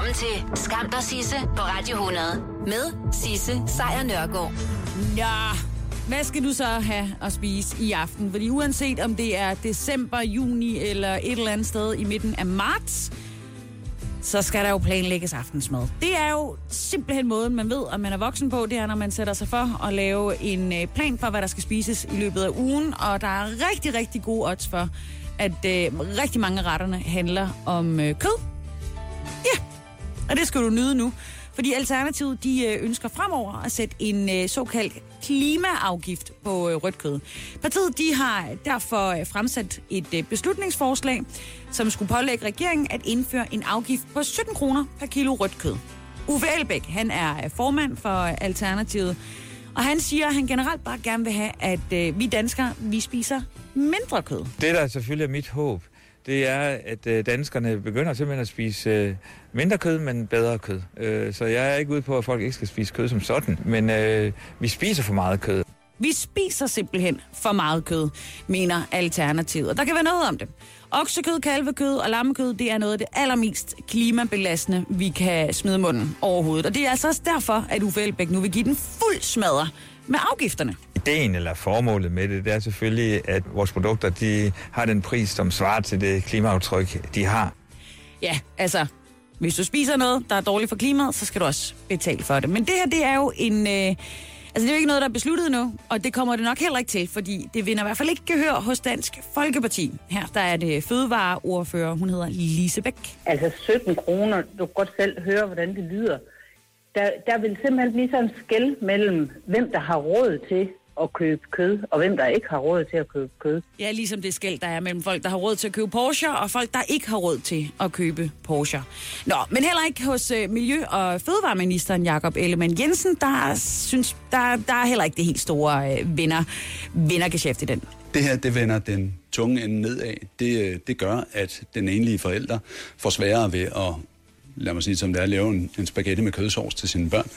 Velkommen til Skam og Sisse på Radio 100 med Sisse Sejr Nørgaard. Nå, hvad skal du så have at spise i aften? Fordi uanset om det er december, juni eller et eller andet sted i midten af marts, så skal der jo planlægges aftensmad. Det er jo simpelthen måden, man ved, om man er voksen på. Det er, når man sætter sig for at lave en øh, plan for, hvad der skal spises i løbet af ugen. Og der er rigtig, rigtig gode odds for, at øh, rigtig mange retterne handler om øh, kød. Og det skal du nyde nu. Fordi Alternativet de øh, ønsker fremover at sætte en øh, såkaldt klimaafgift på øh, rødt kød. Partiet de har derfor fremsat et beslutningsforslag, som skulle pålægge regeringen at indføre en afgift på 17 kroner per kilo rødt kød. Uffe Elbæk, han er formand for Alternativet, og han siger, at han generelt bare gerne vil have, at vi danskere, vi spiser mindre kød. Det, der selvfølgelig er mit håb, det er, at øh, danskerne begynder simpelthen at spise øh, mindre kød, men bedre kød. Øh, så jeg er ikke ude på, at folk ikke skal spise kød som sådan, men øh, vi spiser for meget kød. Vi spiser simpelthen for meget kød, mener Alternativet. Og der kan være noget om det. Oksekød, kalvekød og lammekød, det er noget af det allermest klimabelastende, vi kan smide munden overhovedet. Og det er altså også derfor, at Uffe Elbæk nu vil give den fuld smadre med afgifterne. Ideen eller formålet med det, det er selvfølgelig, at vores produkter de har den pris, som svarer til det klimaaftryk, de har. Ja, altså, hvis du spiser noget, der er dårligt for klimaet, så skal du også betale for det. Men det her, det er jo en... Øh, Altså, det er jo ikke noget, der er besluttet nu, og det kommer det nok heller ikke til, fordi det vinder i hvert fald ikke gehør hos Dansk Folkeparti. Her der er det fødevareordfører, hun hedder Lisebæk. Altså 17 kroner, du kan godt selv høre, hvordan det lyder. Der, der vil simpelthen blive sådan en skæld mellem, hvem der har råd til at købe kød, og hvem der ikke har råd til at købe kød. Ja, ligesom det skæld, der er mellem folk, der har råd til at købe Porsche, og folk, der ikke har råd til at købe Porsche. Nå, men heller ikke hos uh, Miljø- og Fødevareministeren Jakob Ellemann Jensen, der synes, der, der er heller ikke det helt store uh, vinder, vindergeschæft i den. Det her, det vender den tunge ende nedad. Det, det gør, at den enlige forælder får sværere ved at, lad mig sige som det er, lave en, en spaghetti med kødsovs til sine børn.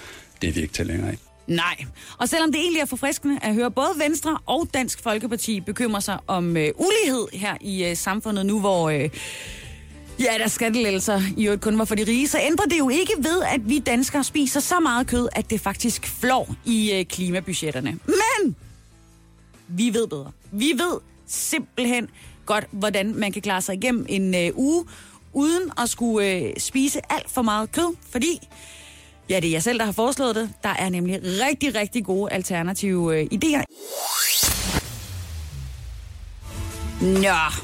Det er vi ikke til længere af. Nej. Og selvom det egentlig er forfriskende at høre både Venstre og Dansk Folkeparti bekymre sig om øh, ulighed her i øh, samfundet nu, hvor... Øh, Ja, der skattelettelser i øvrigt kun var for de rige, så ændrer det jo ikke ved, at vi danskere spiser så meget kød, at det faktisk flår i øh, klimabudgetterne. Men vi ved bedre. Vi ved simpelthen godt, hvordan man kan klare sig igennem en øh, uge, uden at skulle øh, spise alt for meget kød, fordi Ja, det er jeg selv, der har foreslået det. Der er nemlig rigtig, rigtig gode alternative øh, idéer. Nå,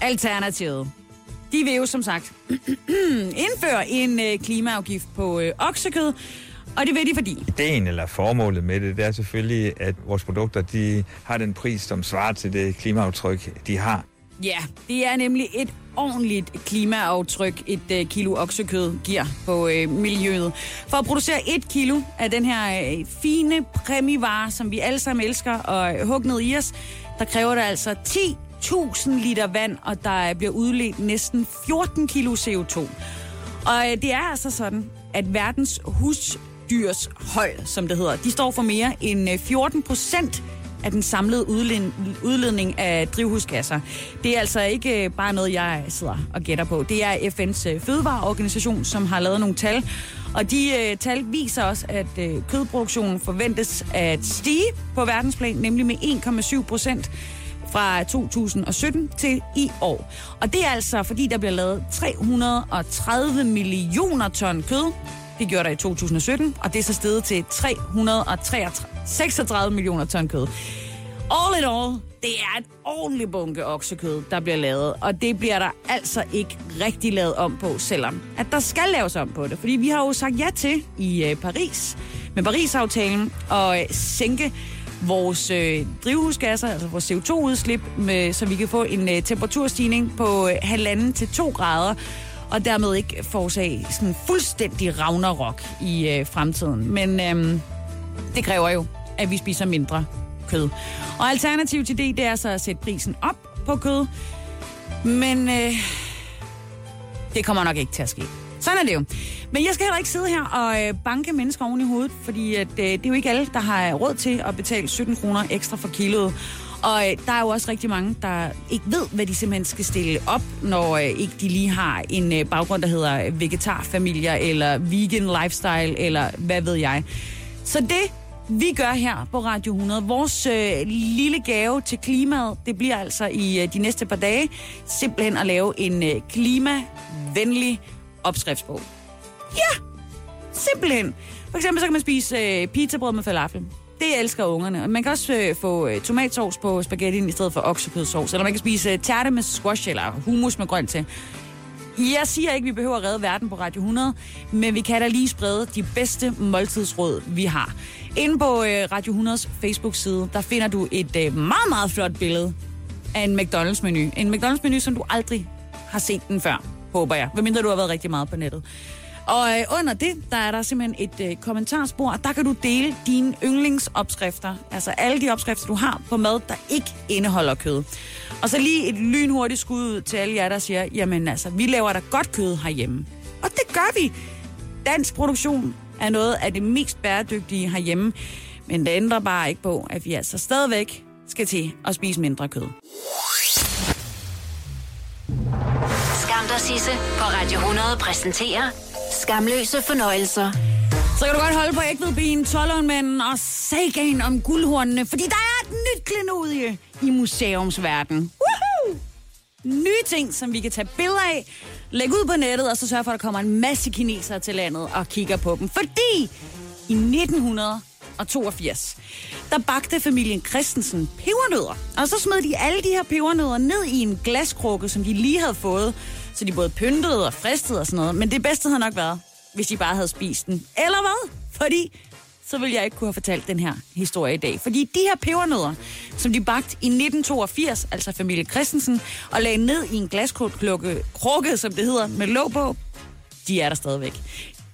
Alternativet. De vil jo som sagt indføre en øh, klimaafgift på øh, oksekød, og det vil de fordi. Ideen eller formålet med det, det er selvfølgelig, at vores produkter de har den pris, som svarer til det klimaaftryk, de har. Ja, det er nemlig et ordentligt klimaaftryk, et øh, kilo oksekød giver på øh, miljøet. For at producere et kilo af den her øh, fine præmivare, som vi alle sammen elsker og øh, hugge ned i os, der kræver det altså 10.000 liter vand, og der øh, bliver udledt næsten 14 kilo CO2. Og øh, det er altså sådan, at verdens husdyrs høj, som det hedder, de står for mere end øh, 14 procent af den samlede udledning af drivhusgasser. Det er altså ikke øh, bare noget, jeg sidder og gætter på. Det er FN's øh, fødevareorganisation, som har lavet nogle tal. Og de øh, tal viser også, at øh, kødproduktionen forventes at stige på verdensplan, nemlig med 1,7 procent fra 2017 til i år. Og det er altså, fordi der bliver lavet 330 millioner ton kød. Det gjorde der i 2017, og det er så steget til 336 millioner ton kød. All in all, det er en ordentlig bunke oksekød, der bliver lavet, og det bliver der altså ikke rigtig lavet om på, selvom at der skal laves om på det. Fordi vi har jo sagt ja til i øh, Paris, med Paris-aftalen, at øh, sænke vores øh, drivhusgasser, altså vores CO2-udslip, med, så vi kan få en øh, temperaturstigning på øh, til 2 grader og dermed ikke forårsage sådan fuldstændig ragnarok i øh, fremtiden. Men øh, det kræver jo, at vi spiser mindre kød. Og alternativ til det, det er så at sætte prisen op på kød. Men øh, det kommer nok ikke til at ske. Sådan er det jo. Men jeg skal heller ikke sidde her og øh, banke mennesker oven i hovedet, fordi at, øh, det er jo ikke alle, der har råd til at betale 17 kroner ekstra for kiloet. Og øh, der er jo også rigtig mange, der ikke ved, hvad de simpelthen skal stille op, når øh, ikke de lige har en øh, baggrund, der hedder øh, vegetarfamilier, eller vegan lifestyle, eller hvad ved jeg. Så det, vi gør her på Radio 100, vores øh, lille gave til klimaet, det bliver altså i øh, de næste par dage simpelthen at lave en øh, klimavenlig opskriftsbog. Ja, simpelthen. For eksempel så kan man spise øh, pizzabrød med falafel. Det elsker ungerne. Man kan også øh, få øh, tomatsovs på spaghetti i stedet for oksekødsovs. Eller man kan spise øh, tærte med squash eller hummus med grønt til. Jeg siger ikke, at vi behøver at redde verden på Radio 100, men vi kan da lige sprede de bedste måltidsråd, vi har. Inde på øh, Radio 100's Facebook-side, der finder du et øh, meget, meget flot billede af en McDonald's-menu. En McDonald's-menu, som du aldrig har set den før, håber jeg. Medmindre du har været rigtig meget på nettet. Og øh, under det, der er der simpelthen et øh, kommentarspor, og der kan du dele dine yndlingsopskrifter. Altså alle de opskrifter, du har på mad, der ikke indeholder kød. Og så lige et lynhurtigt skud ud til alle jer, der siger, jamen altså, vi laver da godt kød herhjemme. Og det gør vi. Dansk produktion er noget af det mest bæredygtige herhjemme. Men det ændrer bare ikke på, at vi altså stadigvæk skal til at spise mindre kød. Skam dig, Sisse, på Radio 100 præsenterer Skamløse fornøjelser. Så kan du godt holde på ægvedben, tollundmanden og sagan om guldhornene, fordi der er et nyt klenodie i museumsverdenen. Woohoo! Nye ting, som vi kan tage billeder af, lægge ud på nettet, og så sørge for, at der kommer en masse kinesere til landet og kigger på dem. Fordi i 1982, der bagte familien Christensen pebernødder. Og så smed de alle de her pebernødder ned i en glaskrukke, som de lige havde fået. Så de både pyntede og fristede og sådan noget. Men det bedste havde nok været, hvis de bare havde spist den. Eller hvad? Fordi så ville jeg ikke kunne have fortalt den her historie i dag. Fordi de her pebernødder, som de bagte i 1982, altså familie Christensen, og lagde ned i en glaskrukke, krukke, som det hedder, med låg på, de er der stadigvæk.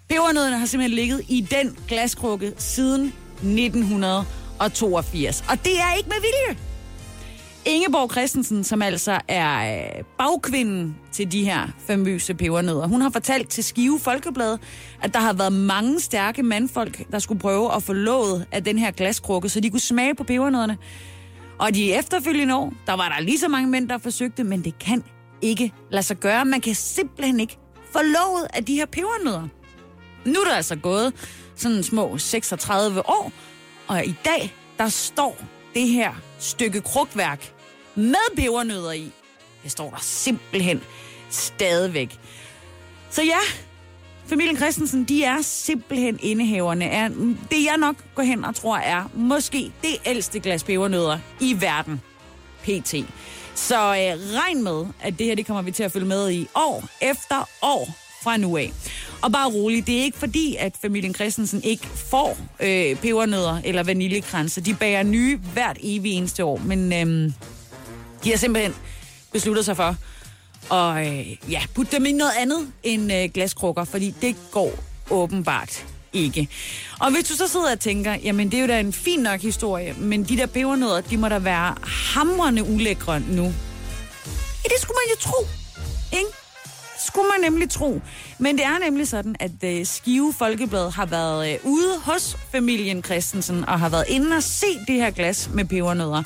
Pebernødderne har simpelthen ligget i den glaskrukke siden 1982. Og det er ikke med vilje. Ingeborg Christensen, som altså er øh, bagkvinden til de her famøse pebernødder, hun har fortalt til Skive Folkeblad, at der har været mange stærke mandfolk, der skulle prøve at få låget af den her glaskrukke, så de kunne smage på pebernødderne. Og de efterfølgende år, der var der lige så mange mænd, der forsøgte, men det kan ikke lade sig gøre. Man kan simpelthen ikke få låget af de her pebernødder. Nu er der altså gået sådan små 36 år, og i dag, der står det her stykke krukværk med bevernødder i. Det står der simpelthen stadigvæk. Så ja, familien Christensen, de er simpelthen indehaverne af det, jeg nok går hen og tror er måske det ældste glas pebernødder i verden. PT. Så øh, regn med, at det her det kommer vi til at følge med i år efter år fra nu af. Og bare roligt, det er ikke fordi, at familien Christensen ikke får øh, pebernødder eller vaniljekranse. De bager nye hvert evig eneste år, men øh, de har simpelthen besluttet sig for at øh, ja, putte dem i noget andet end øh, glaskrukker, fordi det går åbenbart ikke. Og hvis du så sidder og tænker, jamen det er jo da en fin nok historie, men de der pebernødder, de må da være hamrende ulækre nu. Ja, det skulle man jo tro, ikke? Skulle man nemlig tro. Men det er nemlig sådan, at øh, Skive Folkeblad har været øh, ude hos familien Christensen og har været inde og se det her glas med pebernødder.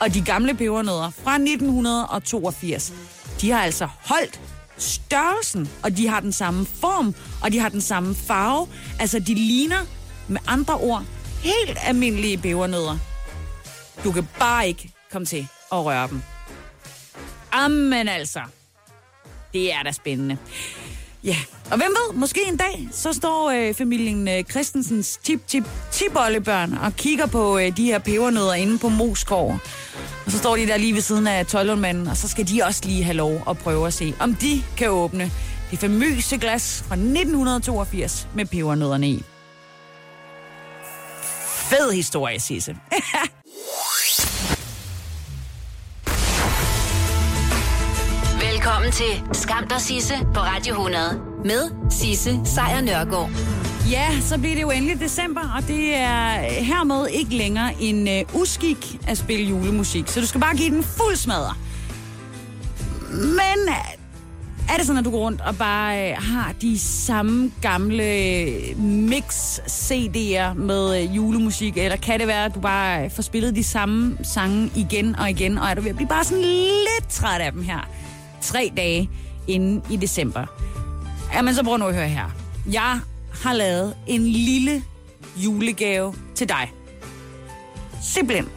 Og de gamle pebernødder fra 1982, de har altså holdt størrelsen, og de har den samme form, og de har den samme farve. Altså, de ligner med andre ord helt almindelige pebernødder. Du kan bare ikke komme til at røre dem. Amen altså. Det er da spændende. Ja, og hvem ved, måske en dag, så står øh, familien øh, Christensens tip tip tipollebørn og kigger på øh, de her pebernødder inde på Moskov. Og så står de der lige ved siden af Tøjlundmanden, og så skal de også lige have lov at prøve at se, om de kan åbne det famøse glas fra 1982 med pebernødderne i. Fed historie, Sisse. Velkommen til Skam der Sisse på Radio 100 med Sisse Sejr Nørgaard. Ja, så bliver det jo endelig december, og det er hermed ikke længere en uh, uskik at spille julemusik. Så du skal bare give den fuld smadre. Men øh, er det sådan, at du går rundt og bare øh, har de samme gamle mix-CD'er med øh, julemusik, eller kan det være, at du bare øh, får spillet de samme sange igen og igen, og er du ved at blive bare sådan lidt træt af dem her tre dage inden i december? Jamen, så prøv nu at høre her. Jeg har lavet en lille julegave til dig. Simpelthen.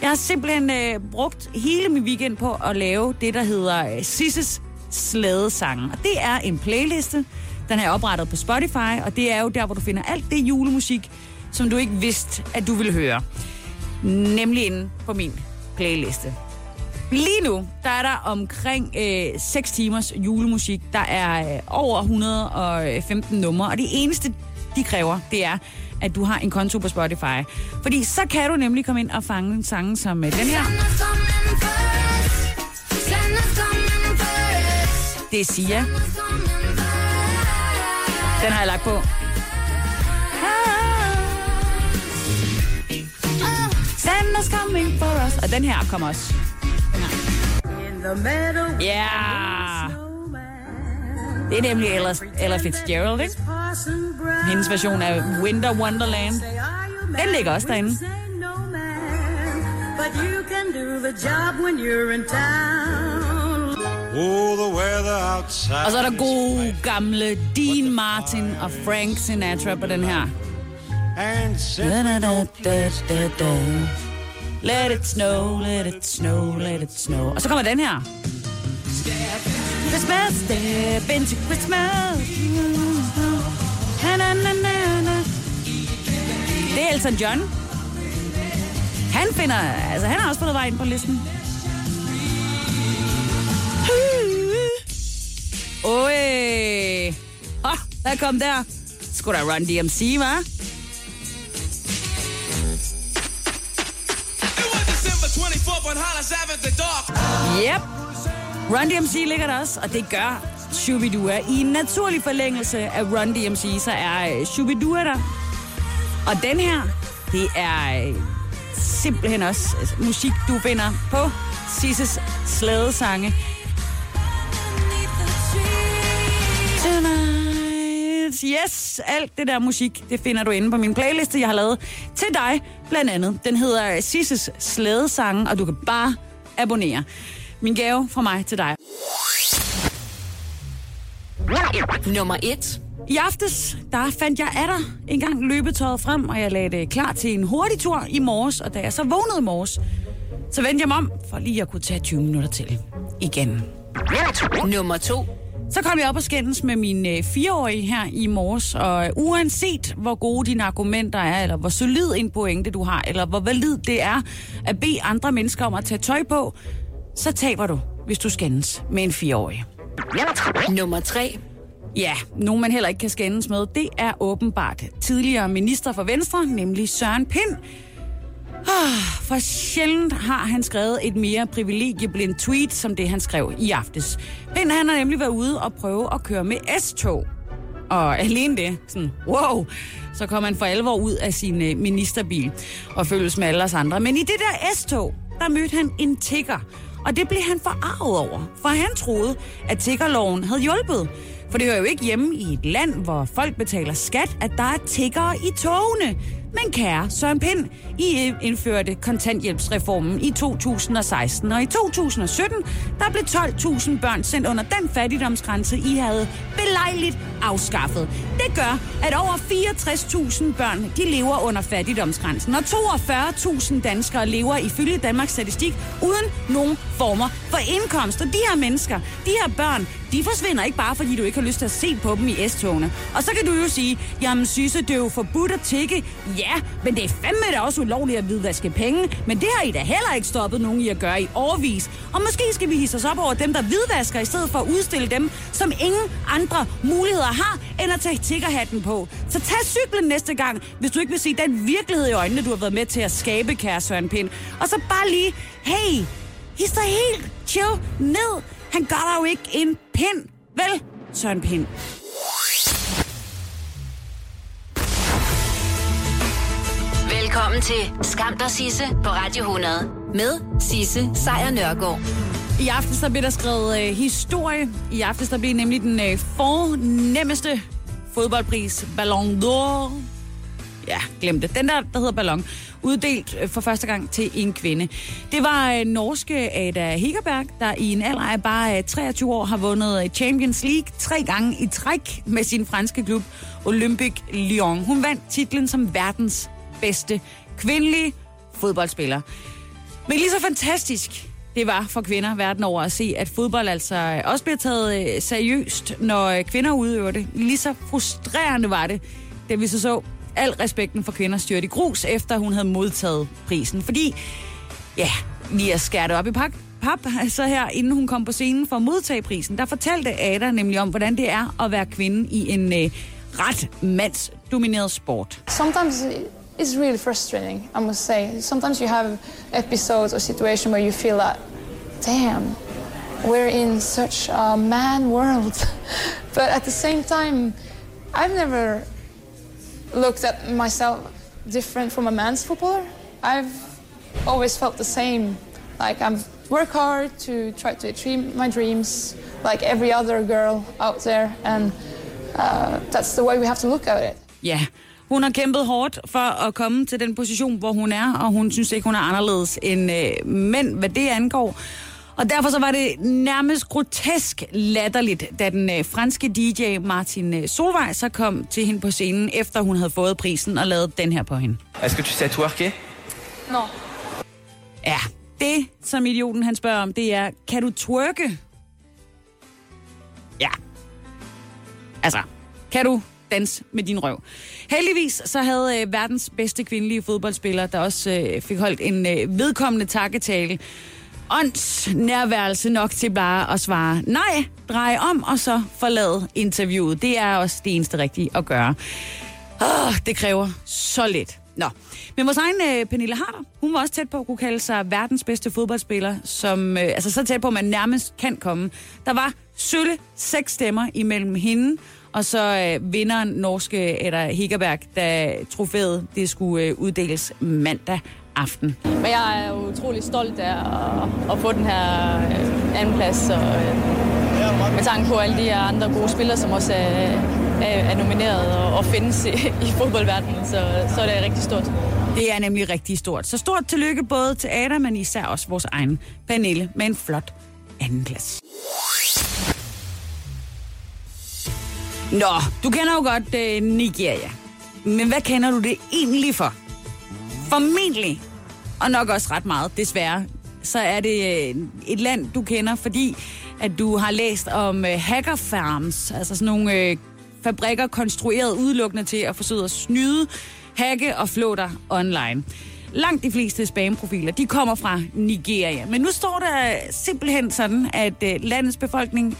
Jeg har simpelthen øh, brugt hele min weekend på at lave det, der hedder øh, Sisses Slædesange. Og det er en playliste. Den er oprettet på Spotify, og det er jo der, hvor du finder alt det julemusik, som du ikke vidste, at du ville høre. Nemlig inde på min playliste. Lige nu, der er der omkring øh, 6 timers julemusik. Der er øh, over 115 numre, og det eneste, de kræver, det er, at du har en konto på Spotify. Fordi så kan du nemlig komme ind og fange en sange som øh, den her. Det er Sia. Den har jeg lagt på. Santa's coming for us. Og den her kommer også. Ja. Det er nemlig Ella, Ella Fitzgerald, ikke? Hendes version af Winter Wonderland. Den ligger også derinde. But you can do the job when you're in town. Oh, the weather outside. Og så er der gode gamle Dean Martin og Frank Sinatra på den her. And Da, da, da, da, da, da. Let it snow, let it snow, let it snow. Og så kommer den her. Christmas, step into Christmas. Na, na, na, na. Det er Elton John. Han finder, altså han har også fundet vej ind på listen. Oj. Åh, hvad kom der? Skulle der Run DMC, hva'? 24th on the dog. Yep. Run DMC ligger der også, og det gør Shubidua. I en naturlig forlængelse af Run DMC, så er øh, Shubidua der. Og den her, det er øh, simpelthen også øh, musik, du finder på Sisses slædesange. Tonight. Yes, alt det der musik, det finder du inde på min playliste, jeg har lavet til dig, blandt andet. Den hedder Sisses slædesange, og du kan bare abonnere. Min gave fra mig til dig. Nummer 1. I aftes, der fandt jeg dig en gang løbetøjet frem, og jeg lagde det klar til en hurtig tur i morges. Og da jeg så vågnede i morges, så vendte jeg mig om, for lige at kunne tage 20 minutter til. Igen. Nummer 2. Så kom jeg op og skændes med min øh, fireårige her i morges, og øh, uanset hvor gode dine argumenter er, eller hvor solid en pointe du har, eller hvor valid det er at bede andre mennesker om at tage tøj på, så taber du, hvis du skændes med en fireårig. Nummer 3. Ja, nogen man heller ikke kan skændes med, det er åbenbart tidligere minister for Venstre, nemlig Søren Pind. Ah, For sjældent har han skrevet et mere privilegieblindt tweet, som det han skrev i aftes. Pind han har nemlig været ude og prøve at køre med S-tog. Og alene det, sådan, wow, så kom han for alvor ud af sin øh, ministerbil og følges med alle os andre. Men i det der S-tog, der mødte han en tigger. Og det blev han forarvet over, for han troede, at tiggerloven havde hjulpet. For det hører jo ikke hjemme i et land, hvor folk betaler skat, at der er tiggere i togene. Men kære Søren Pind, I indførte kontanthjælpsreformen i 2016, og i 2017, der blev 12.000 børn sendt under den fattigdomsgrænse, I havde belejligt afskaffet. Det gør, at over 64.000 børn, de lever under fattigdomsgrænsen, og 42.000 danskere lever ifølge Danmarks Statistik uden nogen former for indkomst. Og de her mennesker, de her børn, de forsvinder ikke bare, fordi du ikke har lyst til at se på dem i S-togene. Og så kan du jo sige, jamen synes det er jo forbudt at tikke. Ja, Ja, men det er fandme da også ulovligt at hvidvaske penge. Men det har I da heller ikke stoppet nogen i at gøre i årvis. Og måske skal vi hisse os op over dem, der hvidvasker, i stedet for at udstille dem, som ingen andre muligheder har, end at tage tiggerhatten på. Så tag cyklen næste gang, hvis du ikke vil se den virkelighed i øjnene, du har været med til at skabe, kære Søren Pind. Og så bare lige, hey, his dig helt chill ned. Han gør dig jo ikke en pind. Vel, Søren Pind? Velkommen til Skam der Sisse på Radio 100 med Sisse Sejr Nørgaard. I aften så bliver der skrevet øh, historie. I aften så bliver nemlig den øh, fornemmeste fodboldpris Ballon d'Or. Ja, glem det. Den der, der hedder Ballon, uddelt øh, for første gang til en kvinde. Det var øh, norske Ada Hegerberg, der i en alder af bare øh, 23 år har vundet øh, Champions League tre gange i træk med sin franske klub Olympique Lyon. Hun vandt titlen som verdens bedste kvindelige fodboldspiller. Men lige så fantastisk det var for kvinder verden over at se, at fodbold altså øh, også bliver taget øh, seriøst, når øh, kvinder udøver det. Lige så frustrerende var det, da vi så så al respekten for kvinder styrt i grus, efter hun havde modtaget prisen. Fordi, ja, lige at skære det op i pak, pap, så her, inden hun kom på scenen for at modtage prisen, der fortalte Ada nemlig om, hvordan det er at være kvinde i en øh, ret mandsdomineret sport. Sometimes it's really frustrating, I must say. Sometimes you have episodes or situations where you feel that, damn, we're in such a man world. but at the same time, I've never looked at myself different from a man's footballer. I've always felt the same. Like I'm work hard to try to achieve my dreams, like every other girl out there, and uh, that's the way we have to look at it. Ja, hun har kæmpet hårdt for at komme til den position, hvor hun er, og hun synes ikke, hun er anderledes end øh, mænd, hvad det angår. Og derfor så var det nærmest grotesk latterligt, da den øh, franske DJ Martin øh, Solvej så kom til hende på scenen, efter hun havde fået prisen og lavet den her på hende. Est-ce que tu sais twerker No. Ja, det som idioten han spørger om, det er, kan du twerke? Ja. Altså, kan du danse med din røv? Heldigvis så havde øh, verdens bedste kvindelige fodboldspiller, der også øh, fik holdt en øh, vedkommende takketale, ånds nærværelse nok til bare at svare nej, drej om og så forlade interviewet. Det er også det eneste rigtige at gøre. Oh, det kræver så lidt. Nå, men vores egen øh, Pernille Harder, hun var også tæt på at kunne kalde sig verdens bedste fodboldspiller, som, øh, altså så tæt på, at man nærmest kan komme. Der var sølle seks stemmer imellem hende og så øh, vinderen norske Edda Higgerberg, da trofæet det skulle øh, uddeles mandag aften. Men jeg er utrolig stolt af at, at få den her øh, anden plads, og øh, med tanke på alle de andre gode spillere, som også er, er, er nomineret og, og findes i, i fodboldverdenen, så, så er det rigtig stort. Det er nemlig rigtig stort. Så stort tillykke både til Ada, men især også vores egen Pernille med en flot anden plads. Nå, du kender jo godt øh, Nigeria. Men hvad kender du det egentlig for? Formentlig, og nok også ret meget, desværre, så er det øh, et land, du kender, fordi at du har læst om øh, hacker farms, altså sådan nogle øh, fabrikker konstrueret udelukkende til at forsøge at snyde, hacke og flå dig online. Langt de fleste spamprofiler, de kommer fra Nigeria. Men nu står der simpelthen sådan, at øh, landets befolkning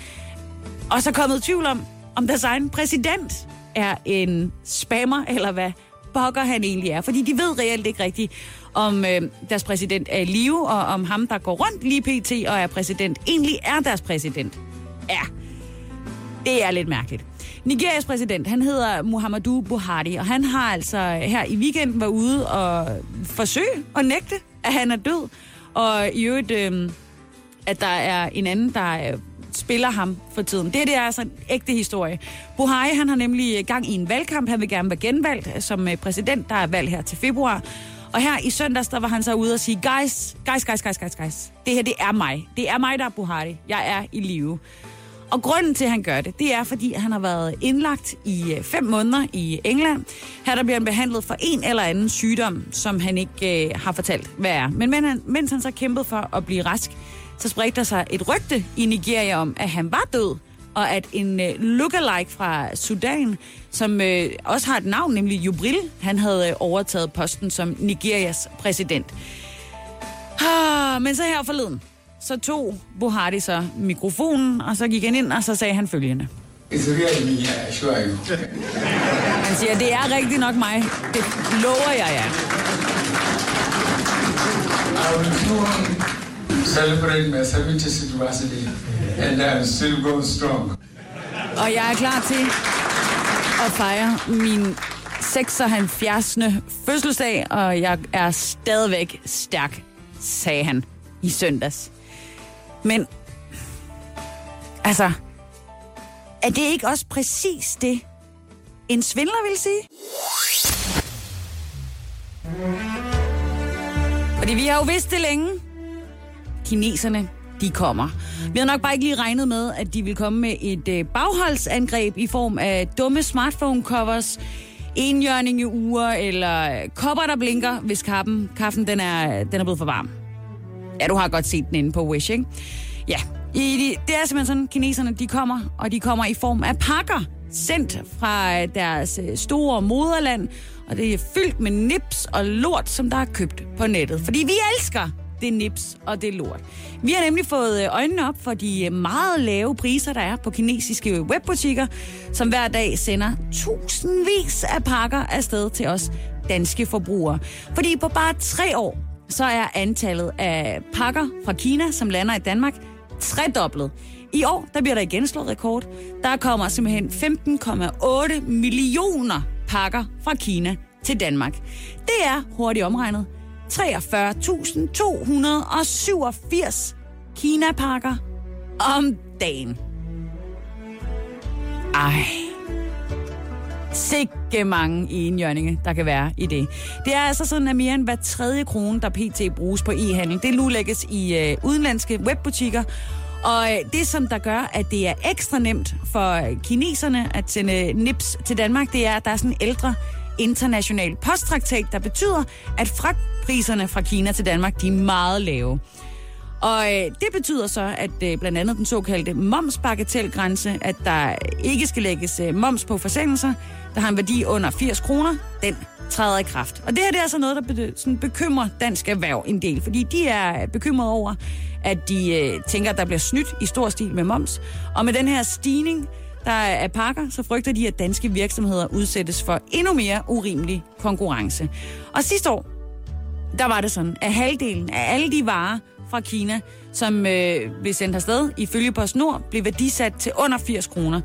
også er kommet i tvivl om, om deres egen præsident er en spammer, eller hvad pokker han egentlig er. Fordi de ved reelt ikke rigtigt, om øh, deres præsident er i live, og om ham, der går rundt lige pt. og er præsident, egentlig er deres præsident. Ja, det er lidt mærkeligt. Nigerias præsident, han hedder Muhammadu Buhari, og han har altså her i weekenden været ude og forsøge at nægte, at han er død. Og i øvrigt, øh, at der er en anden, der øh, spiller ham for tiden. Det, det er altså en ægte historie. Buhari, han har nemlig gang i en valgkamp. Han vil gerne være genvalgt som øh, præsident. Der er valg her til februar. Og her i søndags, der var han så ude og sige, guys, guys, guys, guys, guys, guys. Det her, det er mig. Det er mig, der er Buhari. Jeg er i live. Og grunden til, at han gør det, det er, fordi han har været indlagt i øh, fem måneder i England. Her der bliver han behandlet for en eller anden sygdom, som han ikke øh, har fortalt, hvad er. Men mens han, mens han så kæmpede for at blive rask, så spredte der sig et rygte i Nigeria om, at han var død, og at en øh, lookalike fra Sudan, som øh, også har et navn, nemlig Jubril, han havde øh, overtaget posten som Nigerias præsident. Ah, men så her forleden, så tog Buhari så mikrofonen, og så gik han ind, og så sagde han følgende. It's really me, I assure you. Han siger, det er rigtig nok mig. Det lover jeg jer. I will soon celebrate my 70th anniversary, and I'm still going strong. Og jeg er klar til at fejre min 76. fødselsdag, og jeg er stadigvæk stærk, sagde han i søndags. Men, altså, er det ikke også præcis det, en svindler vil sige? Fordi vi har jo vidst det længe. Kineserne, de kommer. Vi har nok bare ikke lige regnet med, at de vil komme med et øh, bagholdsangreb i form af dumme smartphone-covers, enhjørninge uger eller kopper, der blinker, hvis kaffen, kaffen den er, den er blevet for varm. Ja, du har godt set den inde på Wish, ikke? Ja, i de, det er simpelthen sådan, kineserne de kommer, og de kommer i form af pakker, sendt fra øh, deres øh, store moderland, og det er fyldt med nips og lort, som der er købt på nettet. Fordi vi elsker det nips og det lort. Vi har nemlig fået øh, øjnene op for de øh, meget lave priser, der er på kinesiske webbutikker, som hver dag sender tusindvis af pakker afsted til os danske forbrugere. Fordi på bare tre år, så er antallet af pakker fra Kina, som lander i Danmark, tredoblet. I år, der bliver der igen slået rekord. Der kommer simpelthen 15,8 millioner pakker fra Kina til Danmark. Det er hurtigt omregnet 43.287 Kina-pakker om dagen. Ej. Sikke mange enhjørninge, der kan være i det. Det er altså sådan, at mere end hver tredje krone, der pt. bruges på e-handel, det nu lægges i øh, udenlandske webbutikker. Og øh, det, som der gør, at det er ekstra nemt for kineserne at sende øh, nips til Danmark, det er, at der er sådan ældre international posttraktat, der betyder, at fragtpriserne fra Kina til Danmark, de er meget lave. Og øh, det betyder så, at øh, blandt andet den såkaldte momsbagatelgrænse, at der ikke skal lægges øh, moms på forsendelser, der har en værdi under 80 kroner, den træder i kraft. Og det her det er altså noget, der be- sådan bekymrer dansk erhverv en del, fordi de er bekymrede over, at de øh, tænker, at der bliver snydt i stor stil med moms. Og med den her stigning, der er pakker, så frygter de, at danske virksomheder udsættes for endnu mere urimelig konkurrence. Og sidste år, der var det sådan, at halvdelen af alle de varer fra Kina, som øh, blev sendt afsted ifølge PostNord, blev værdisat til under 80 kroner.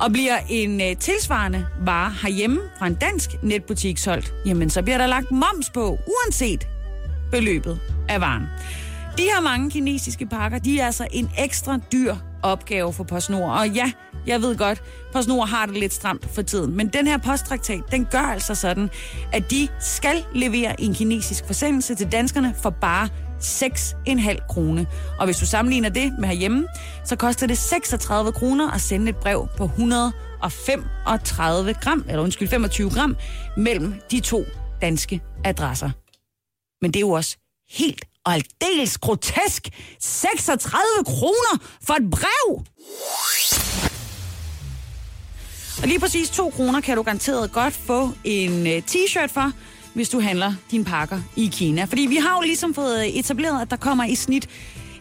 Og bliver en øh, tilsvarende vare herhjemme fra en dansk netbutik solgt, jamen så bliver der lagt moms på, uanset beløbet af varen. De her mange kinesiske pakker, de er altså en ekstra dyr opgave for PostNord. Og ja, jeg ved godt, PostNord har det lidt stramt for tiden. Men den her posttraktat, den gør altså sådan, at de skal levere en kinesisk forsendelse til danskerne for bare 6,5 kroner. Og hvis du sammenligner det med herhjemme, så koster det 36 kroner at sende et brev på 135 gram, eller undskyld, 25 gram, mellem de to danske adresser. Men det er jo også helt og aldeles grotesk 36 kroner for et brev! Og lige præcis 2 kroner kan du garanteret godt få en øh, t-shirt for, hvis du handler dine pakker i Kina. Fordi vi har jo ligesom fået øh, etableret, at der kommer i snit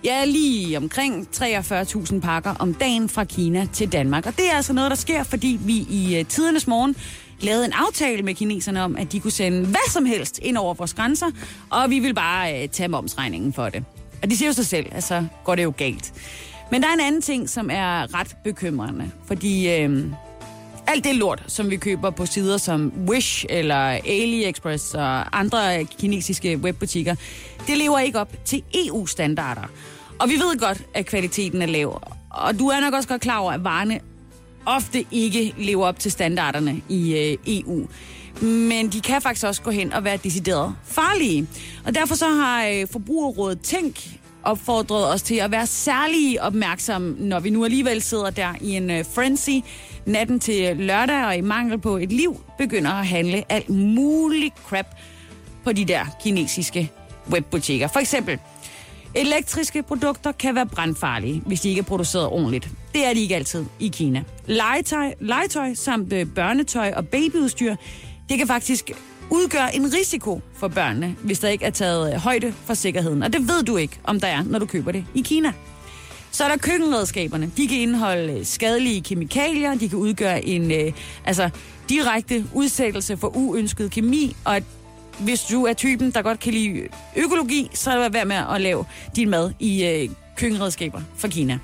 ja, lige omkring 43.000 pakker om dagen fra Kina til Danmark. Og det er altså noget, der sker, fordi vi i øh, tidernes morgen lavede en aftale med kineserne om, at de kunne sende hvad som helst ind over vores grænser, og vi vil bare øh, tage momsregningen for det. Og de siger jo sig selv, altså går det jo galt. Men der er en anden ting, som er ret bekymrende, fordi øh, alt det lort, som vi køber på sider som Wish eller AliExpress og andre kinesiske webbutikker, det lever ikke op til EU-standarder. Og vi ved godt, at kvaliteten er lav. Og du er nok også godt klar over, at varerne ofte ikke lever op til standarderne i øh, EU. Men de kan faktisk også gå hen og være decideret farlige. Og derfor så har øh, Forbrugerrådet Tænk opfordret os til at være særlig opmærksom, når vi nu alligevel sidder der i en øh, frenzy natten til lørdag, og i mangel på et liv, begynder at handle alt muligt crap på de der kinesiske webbutikker. For eksempel, elektriske produkter kan være brandfarlige, hvis de ikke er produceret ordentligt. Det er de ikke altid i Kina. Legetøj, legetøj samt øh, børnetøj og babyudstyr, det kan faktisk udgøre en risiko for børnene, hvis der ikke er taget øh, højde for sikkerheden. Og det ved du ikke, om der er, når du køber det i Kina. Så er der køkkenredskaberne. De kan indeholde øh, skadelige kemikalier, de kan udgøre en øh, altså, direkte udsættelse for uønsket kemi, og at hvis du er typen, der godt kan lide økologi, så er det værd med at lave din mad i øh, køkkenredskaber fra Kina.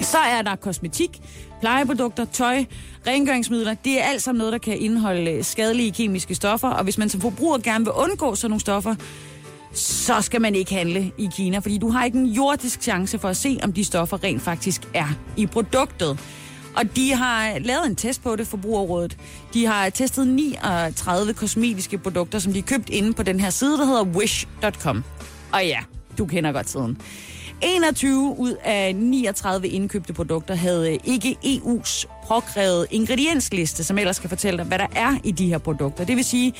Så er der kosmetik, plejeprodukter, tøj, rengøringsmidler. Det er alt sammen noget, der kan indeholde øh, skadelige kemiske stoffer. Og hvis man som forbruger gerne vil undgå sådan nogle stoffer, så skal man ikke handle i Kina, fordi du har ikke en jordisk chance for at se, om de stoffer rent faktisk er i produktet. Og de har lavet en test på det, Forbrugerrådet. De har testet 39 kosmetiske produkter, som de har købt inde på den her side, der hedder wish.com. Og ja, du kender godt siden. 21 ud af 39 indkøbte produkter havde ikke EU's påkrævet ingrediensliste, som ellers skal fortælle dig, hvad der er i de her produkter. Det vil sige,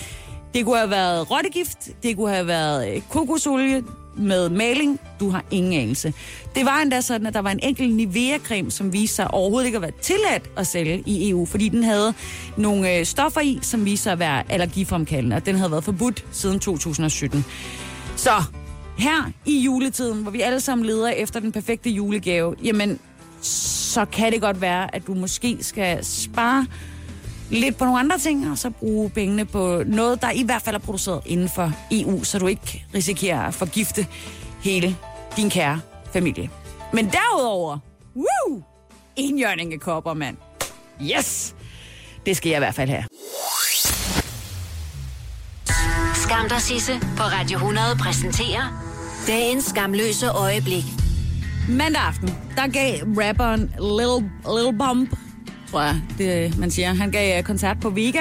det kunne have været rottegift, det kunne have været kokosolie med maling. Du har ingen anelse. Det var endda sådan, at der var en enkelt Nivea-creme, som viste sig overhovedet ikke at være tilladt at sælge i EU, fordi den havde nogle øh, stoffer i, som viste sig at være allergifremkaldende, og den havde været forbudt siden 2017. Så her i juletiden, hvor vi alle sammen leder efter den perfekte julegave, jamen, så kan det godt være, at du måske skal spare lidt på nogle andre ting, og så bruge pengene på noget, der i hvert fald er produceret inden for EU, så du ikke risikerer at forgifte hele din kære familie. Men derudover, woo, enhjørning af kopper, mand. Yes! Det skal jeg i hvert fald have. Skam dig, Sisse på Radio 100 præsenterer dagens skamløse øjeblik. Mandag aften, der gav rapperen Lil, Lil Bump, tror jeg, det øh, man siger, han gav øh, koncert på Vega.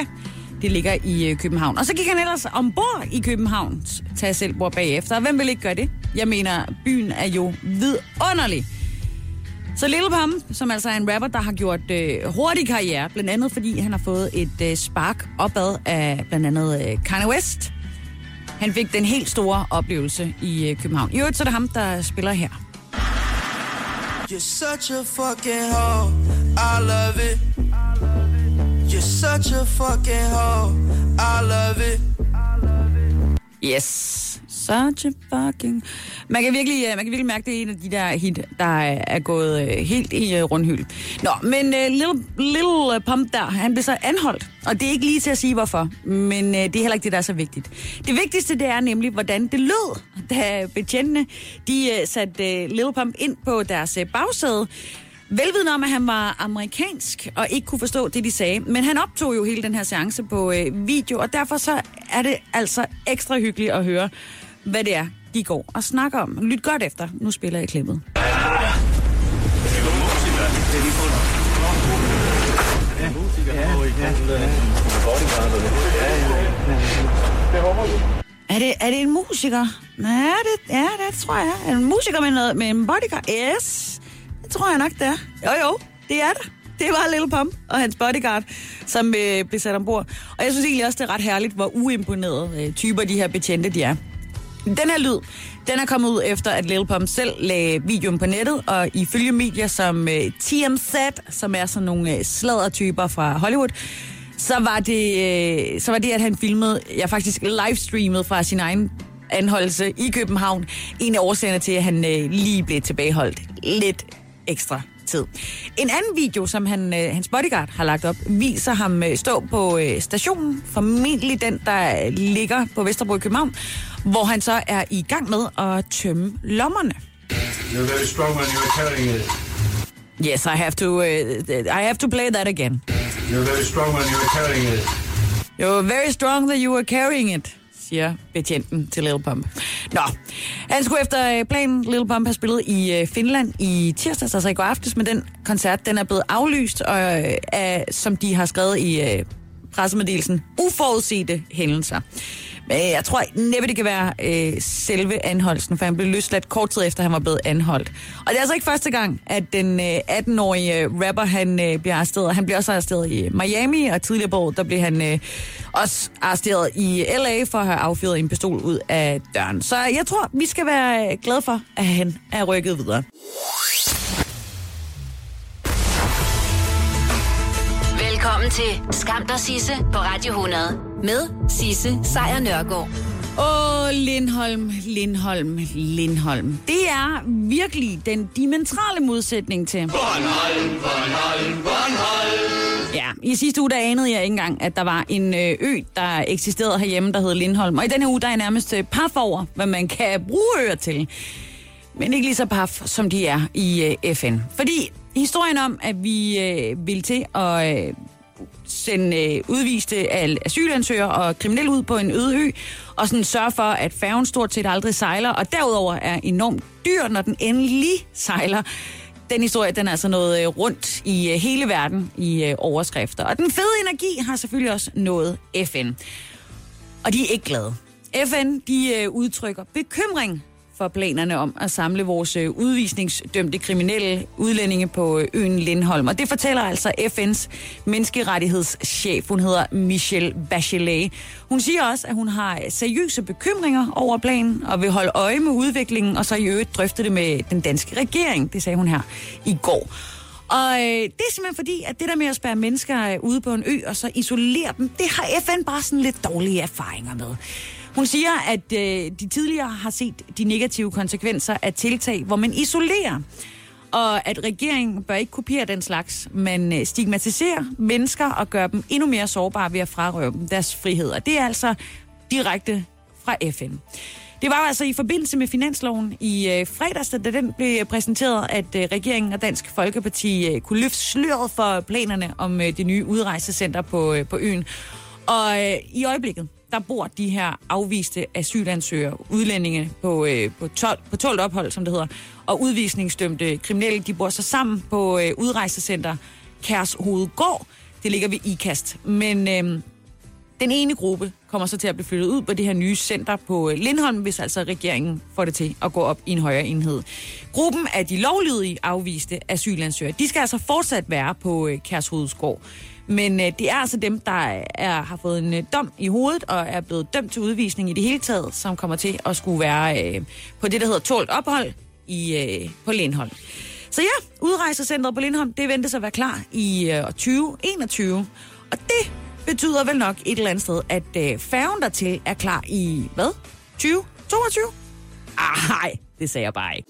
Det ligger i øh, København. Og så gik han ellers ombord i København til selvbord bagefter. Hvem vil ikke gøre det? Jeg mener, byen er jo vidunderlig. Så Lille Pump, som altså er en rapper, der har gjort øh, hurtig karriere, blandt andet fordi han har fået et øh, spark opad af blandt andet øh, Kanye West. Han fik den helt store oplevelse i øh, København. I øvrigt så er det ham, der spiller her. You're such a fucking hoe. I love it. You're such a fucking hoe. I love it. Yes. Such a fucking... Man kan, virkelig, øh, man kan virkelig mærke, det er en af de der hit, der er gået øh, helt i øh, rundhyld. Nå, men uh, Little, little Pump der, han blev så anholdt. Og det er ikke lige til at sige, hvorfor. Men uh, det er heller ikke det, der er så vigtigt. Det vigtigste, det er nemlig, hvordan det lød, da betjentene de, uh, satte uh, Little Pump ind på deres uh, bagsæde. Velvidende om, at han var amerikansk og ikke kunne forstå det, de sagde. Men han optog jo hele den her seance på øh, video, og derfor så er det altså ekstra hyggeligt at høre, hvad det er, de går og snakker om. Lyt godt efter. Nu spiller jeg klippet. Er det, er det en musiker? Ja, det, ja, det tror jeg. Er det en musiker med, noget, med en bodyguard? Yes, det tror jeg nok, det er. Jo, jo, det er det. Det var Lille Pump og hans bodyguard, som øh, blev sat ombord. Og jeg synes egentlig også, det er ret herligt, hvor uimponerede øh, typer de her betjente de er. Den her lyd, den er kommet ud efter, at Lil Pump selv lagde videoen på nettet, og ifølge medier som øh, TMZ, som er sådan nogle øh, sladdertyper fra Hollywood, så var, det, øh, så var det, at han filmede, jeg ja, faktisk livestreamede fra sin egen anholdelse i København, en af årsagerne til, at han øh, lige blev tilbageholdt lidt ekstra tid. En anden video, som han, øh, hans bodyguard har lagt op, viser ham øh, stå på øh, stationen, formentlig den, der ligger på Vesterbro i København, hvor han så er i gang med at tømme lommerne. You're very strong when you're carrying it. Yes, I have to, uh, I have to play that again. You're very strong when you're carrying it. You're very strong that you were carrying it, siger betjenten til Lil Pump. Nå, han skulle efter øh, planen Lil Pump have spillet i øh, Finland i tirsdags, altså i går aftes, men den koncert, den er blevet aflyst, og øh, af, som de har skrevet i pressemeddelelsen, uforudsete hændelser. Men jeg tror næppe, det kan være øh, selve anholdelsen, for han blev løsladt kort tid efter, han var blevet anholdt. Og det er altså ikke første gang, at den øh, 18-årige øh, rapper, han øh, bliver arresteret. Han bliver også arresteret i Miami, og tidligere på året, der blev han øh, også arresteret i LA for at have affyret en pistol ud af døren. Så jeg tror, vi skal være øh, glade for, at han er rykket videre. Velkommen til Skam dig Sisse på Radio 100 med Sisse Sejr Nørgaard. Åh, oh, Lindholm, Lindholm, Lindholm. Det er virkelig den dimensionale modsætning til... Bornholm, Bornholm, Bornholm. Ja, i sidste uge der anede jeg ikke engang, at der var en øh, ø, der eksisterede herhjemme, der hed Lindholm. Og i denne uge der er jeg nærmest øh, paf over, hvad man kan bruge øer til. Men ikke lige så paf, som de er i øh, FN. Fordi historien om, at vi øh, vil til at øh, sende øh, udviste al asylansøgere og kriminelle ud på en øde ø, og sådan sørge for, at færgen stort set aldrig sejler, og derudover er enormt dyr, når den endelig sejler. Den historie, den er altså noget øh, rundt i øh, hele verden i øh, overskrifter. Og den fede energi har selvfølgelig også nået FN. Og de er ikke glade. FN, de øh, udtrykker bekymring for planerne om at samle vores øh, udvisningsdømte kriminelle udlændinge på øh, øen Lindholm. Og det fortæller altså FN's menneskerettighedschef. Hun hedder Michelle Bachelet. Hun siger også, at hun har seriøse bekymringer over planen og vil holde øje med udviklingen, og så i øvrigt drøfte det med den danske regering. Det sagde hun her i går. Og øh, det er simpelthen fordi, at det der med at spære mennesker øh, ude på en ø og så isolere dem, det har FN bare sådan lidt dårlige erfaringer med. Hun siger, at øh, de tidligere har set de negative konsekvenser af tiltag, hvor man isolerer. Og at regeringen bør ikke kopiere den slags, men øh, stigmatisere mennesker og gøre dem endnu mere sårbare ved at frarøve dem deres frihed. Og det er altså direkte fra FN. Det var altså i forbindelse med finansloven i øh, fredags, da den blev præsenteret, at øh, regeringen og Dansk Folkeparti øh, kunne løfte sløret for planerne om øh, det nye udrejsecenter på, øh, på øen. Og øh, i øjeblikket, der bor de her afviste asylansøgere, udlændinge på, øh, på, 12, på 12 ophold, som det hedder, og udvisningsdømte kriminelle, de bor så sammen på øh, udrejsecenter Kærs Hovedgård. Det ligger ved IKAST. Men øh, den ene gruppe kommer så til at blive flyttet ud på det her nye center på øh, Lindholm, hvis altså regeringen får det til at gå op i en højere enhed. Gruppen af de lovlydige afviste asylansøgere, de skal altså fortsat være på øh, men øh, det er altså dem, der er, har fået en øh, dom i hovedet og er blevet dømt til udvisning i det hele taget, som kommer til at skulle være øh, på det, der hedder tålt ophold i, øh, på Lindholm. Så ja, udrejsecentret på Lindholm, det ventes at være klar i øh, 2021. Og det betyder vel nok et eller andet sted, at øh, færgen dertil er klar i, hvad? 2022? Ah, nej, det sagde jeg bare ikke.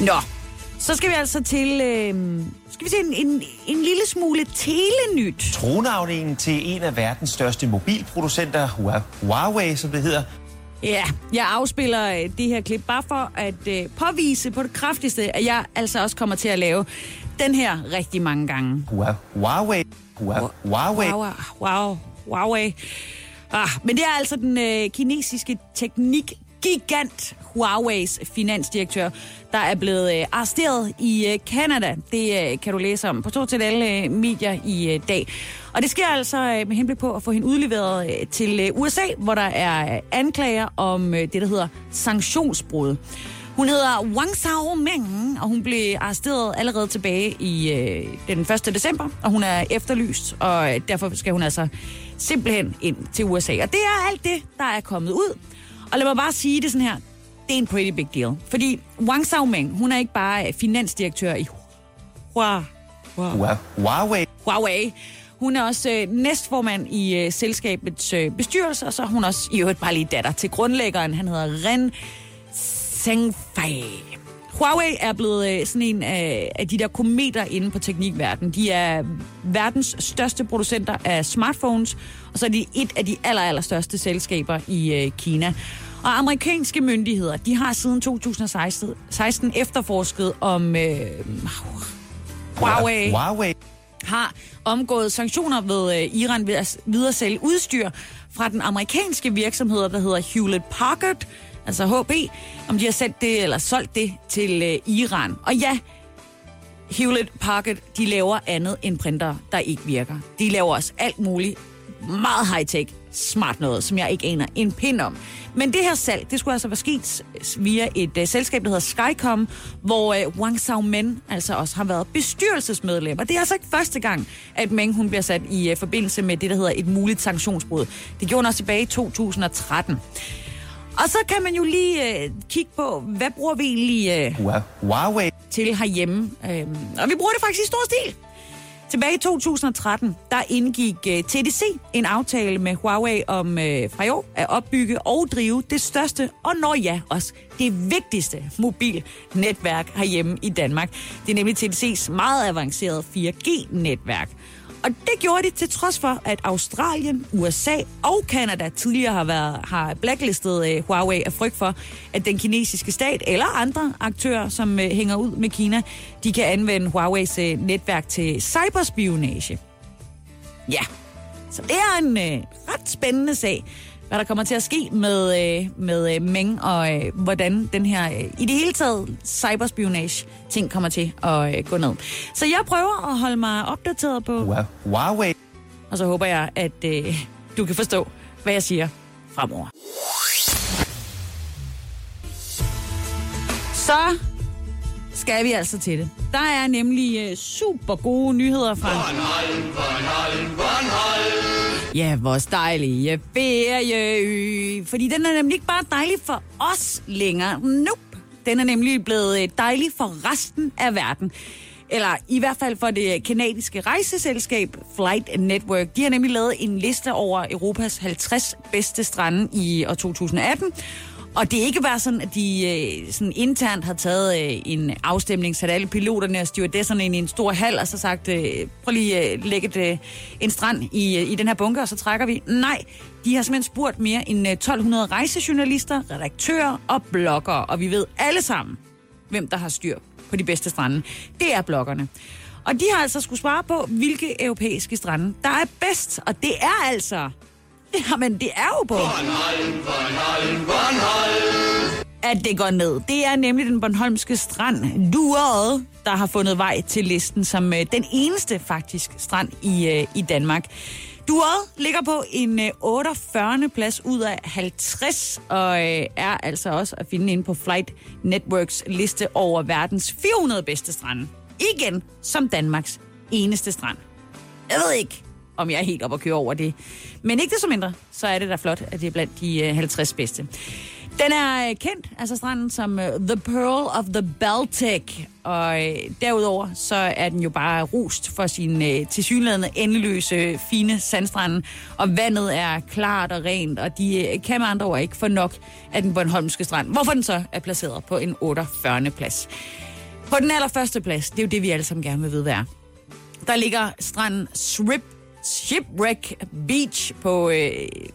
Nå, så skal vi altså til, øh, skal vi til en, en, en lille smule telenyt. Tronafdelingen til en af verdens største mobilproducenter, Hua- Huawei, som det hedder, Ja, jeg afspiller øh, det her klip bare for at øh, påvise på det kraftigste, at jeg altså også kommer til at lave den her rigtig mange gange. Hua- Huawei, Hua- Huawei, wow, Huawei. Ah, men det er altså den øh, kinesiske gigant Huaweis finansdirektør, der er blevet øh, arresteret i øh, Canada. Det øh, kan du læse om på stort alle øh, medier i øh, dag. Og det sker altså øh, med henblik på at få hende udleveret øh, til øh, USA, hvor der er øh, anklager om øh, det, der hedder sanktionsbrud. Hun hedder Wang Sao Meng, og hun blev arresteret allerede tilbage i øh, den 1. december, og hun er efterlyst, og øh, derfor skal hun altså simpelthen ind til USA. Og det er alt det, der er kommet ud. Og lad mig bare sige det sådan her. Det er en pretty big deal. Fordi Wang Sao Meng, hun er ikke bare øh, finansdirektør i Hua, Hua- Huawei, Huawei. Hun er også øh, næstformand i øh, selskabets øh, bestyrelse, og så er hun også i øvrigt bare lige datter til grundlæggeren. Han hedder Ren Zhengfei. Huawei er blevet øh, sådan en af, af de der kometer inde på teknikverdenen. De er verdens største producenter af smartphones, og så er de et af de aller, aller største selskaber i øh, Kina. Og amerikanske myndigheder, de har siden 2016 16 efterforsket om øh, Huawei Huawei, har omgået sanktioner ved øh, Iran ved at videre sælge udstyr fra den amerikanske virksomhed, der hedder Hewlett Packard, altså HP, om de har sendt det eller solgt det til øh, Iran. Og ja, Hewlett Packard, de laver andet end printer, der ikke virker. De laver også alt muligt meget high-tech, smart noget, som jeg ikke aner en pind om. Men det her salg, det skulle altså være sket via et uh, selskab, der hedder Skycom, hvor uh, Wang Xiaomen altså også har været bestyrelsesmedlem. Og det er altså ikke første gang, at Meng hun bliver sat i uh, forbindelse med det, der hedder et muligt sanktionsbrud. Det gjorde hun også tilbage i 2013. Og så kan man jo lige uh, kigge på, hvad bruger vi egentlig Hua- Huawei, til herhjemme. Øhm, og vi bruger det faktisk i stor stil. Tilbage i 2013, der indgik uh, TDC en aftale med Huawei om uh, fra i år at opbygge og drive det største, og når ja, også det vigtigste mobilnetværk herhjemme i Danmark. Det er nemlig TDC's meget avancerede 4G-netværk. Og det gjorde de til trods for, at Australien, USA og Kanada tidligere har, været, har blacklistet øh, Huawei af frygt for, at den kinesiske stat eller andre aktører, som øh, hænger ud med Kina, de kan anvende Huaweis øh, netværk til cyberspionage. Ja, så det er en øh, ret spændende sag, hvad der kommer til at ske med, øh, med øh, Meng, og øh, hvordan den her, øh, i det hele taget, cyberspionage ting kommer til at øh, gå ned. Så jeg prøver at holde mig opdateret på... Wow. Huawei. Og så håber jeg, at øh, du kan forstå, hvad jeg siger fremover. Så skal vi altså til det. Der er nemlig øh, super gode nyheder fra... Bornholm, Bornholm, Bornholm. Ja, vores dejlige ferieø. Fordi den er nemlig ikke bare dejlig for os længere. Nope. Den er nemlig blevet øh, dejlig for resten af verden. Eller i hvert fald for det kanadiske rejseselskab Flight Network. De har nemlig lavet en liste over Europas 50 bedste strande i år 2018. Og det er ikke bare sådan, at de øh, sådan internt har taget øh, en afstemning, sat alle piloterne og stewardesserne ind i en stor hal, og så sagt, øh, prøv lige at øh, lægge et, øh, en strand i, øh, i den her bunker, og så trækker vi. Nej, de har simpelthen spurgt mere end øh, 1200 rejsejournalister, redaktører og bloggere, og vi ved alle sammen, hvem der har styr på de bedste strande. Det er bloggerne. Og de har altså skulle svare på, hvilke europæiske strande, der er bedst. Og det er altså... Jamen, det er jo på... Bornholm, Bornholm, Bornholm. at det går ned. Det er nemlig den Bornholmske strand, Duret, der har fundet vej til listen som øh, den eneste faktisk strand i, øh, i Danmark. Duret ligger på en øh, 48. plads ud af 50, og øh, er altså også at finde inde på Flight Networks liste over verdens 400 bedste strande. Igen som Danmarks eneste strand. Jeg ved ikke, om jeg er helt op og køre over det. Men ikke det som mindre, så er det da flot, at det er blandt de øh, 50 bedste. Den er øh, kendt, altså stranden, som øh, The Pearl of the Baltic. Og derudover så er den jo bare rust for sin tilsyneladende endeløse, fine sandstrande. Og vandet er klart og rent, og de kan med andre ord ikke få nok af den Bornholmske strand. Hvorfor den så er placeret på en 48. plads. På den allerførste plads, det er jo det, vi alle sammen gerne vil vide, hvad er. Der ligger stranden Srip Shipwreck Beach på øh,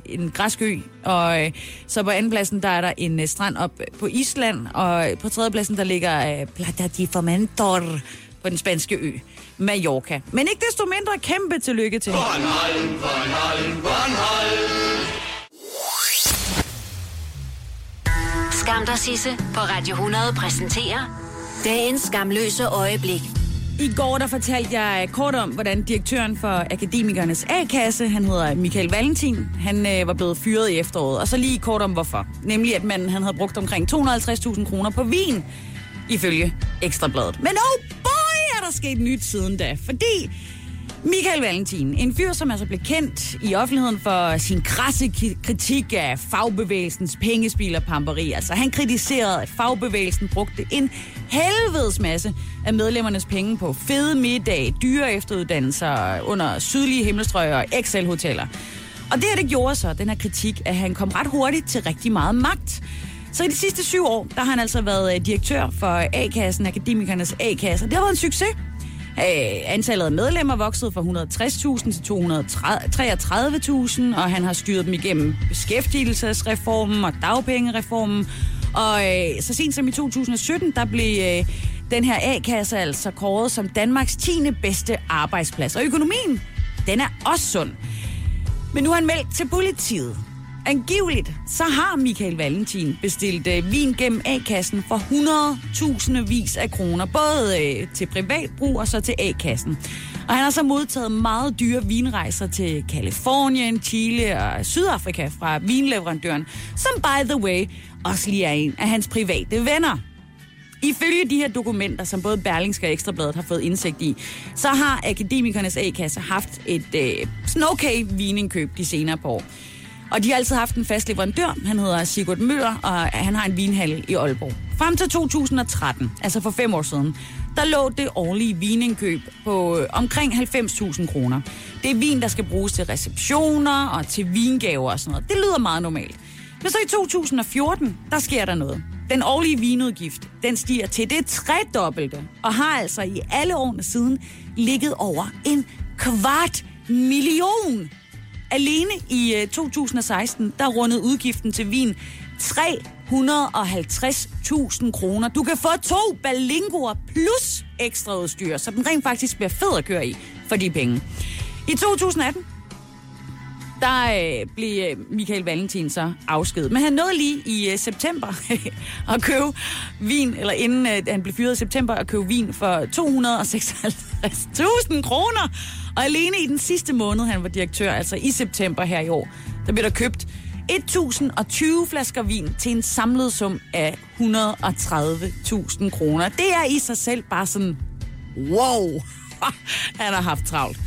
en græsk ø. Og øh, så på andenpladsen, der er der en øh, strand op på Island. Og på tredjepladsen, der ligger øh, Plata di Formentor på den spanske ø. Mallorca. Men ikke desto mindre kæmpe tillykke til. Bornholm, Bornholm, Bornholm. Skam dig, Sisse på Radio 100 præsenterer dagens skamløse øjeblik. I går der fortalte jeg kort om, hvordan direktøren for Akademikernes A-kasse, han hedder Michael Valentin, han øh, var blevet fyret i efteråret. Og så lige kort om hvorfor. Nemlig at manden han havde brugt omkring 250.000 kroner på vin, ifølge Ekstrabladet. Men oh boy, er der sket nyt siden da. Fordi Michael Valentin, en fyr, som altså blev kendt i offentligheden for sin krasse kritik af fagbevægelsens pengespil og pamperi. Altså han kritiserede, at fagbevægelsen brugte en helvedes masse af medlemmernes penge på fede middag, dyre efteruddannelser under sydlige himmelstrøg og Excel-hoteller. Og det her, det gjorde så, den her kritik, at han kom ret hurtigt til rigtig meget magt. Så i de sidste syv år, der har han altså været øh, direktør for A-kassen, Akademikernes A-kasse. Det har været en succes. Øh, antallet af medlemmer voksede fra 160.000 til 233.000, og han har styret dem igennem beskæftigelsesreformen og dagpengereformen. Og øh, så sent som i 2017, der blev øh, den her A-kasse altså kåret som Danmarks 10. bedste arbejdsplads. Og økonomien, den er også sund. Men nu har han meldt til politiet. Angiveligt, så har Michael Valentin bestilt øh, vin gennem A-kassen for 100.000 vis af kroner, både øh, til privat brug og så til A-kassen. Og han har så modtaget meget dyre vinrejser til Kalifornien, Chile og Sydafrika fra vinleverandøren, som by the way også lige er en af hans private venner. Ifølge de her dokumenter, som både Berlingske og Ekstrabladet har fået indsigt i, så har Akademikernes A-kasse haft et øh, sådan okay vinindkøb de senere par år. Og de har altid haft en fast leverandør. Han hedder Sigurd Møller, og han har en vinhal i Aalborg. Frem til 2013, altså for fem år siden, der lå det årlige vinindkøb på øh, omkring 90.000 kroner. Det er vin, der skal bruges til receptioner og til vingaver og sådan noget. Det lyder meget normalt. Men så i 2014, der sker der noget. Den årlige vinudgift, den stiger til det tredobbelte, og har altså i alle årene siden ligget over en kvart million. Alene i øh, 2016, der rundede udgiften til vin 350.000 kroner. Du kan få to balingoer plus ekstra udstyr, så den rent faktisk bliver fed at køre i for de penge. I 2018, der øh, blev øh, Michael Valentin så afskedet. Men han nåede lige i øh, september at købe vin, eller inden øh, han blev fyret i september, at købe vin for 256.000 kroner. Og alene i den sidste måned, han var direktør, altså i september her i år, der blev der købt 1020 flasker vin til en samlet sum af 130.000 kroner. Det er i sig selv bare sådan, wow, han har haft travlt.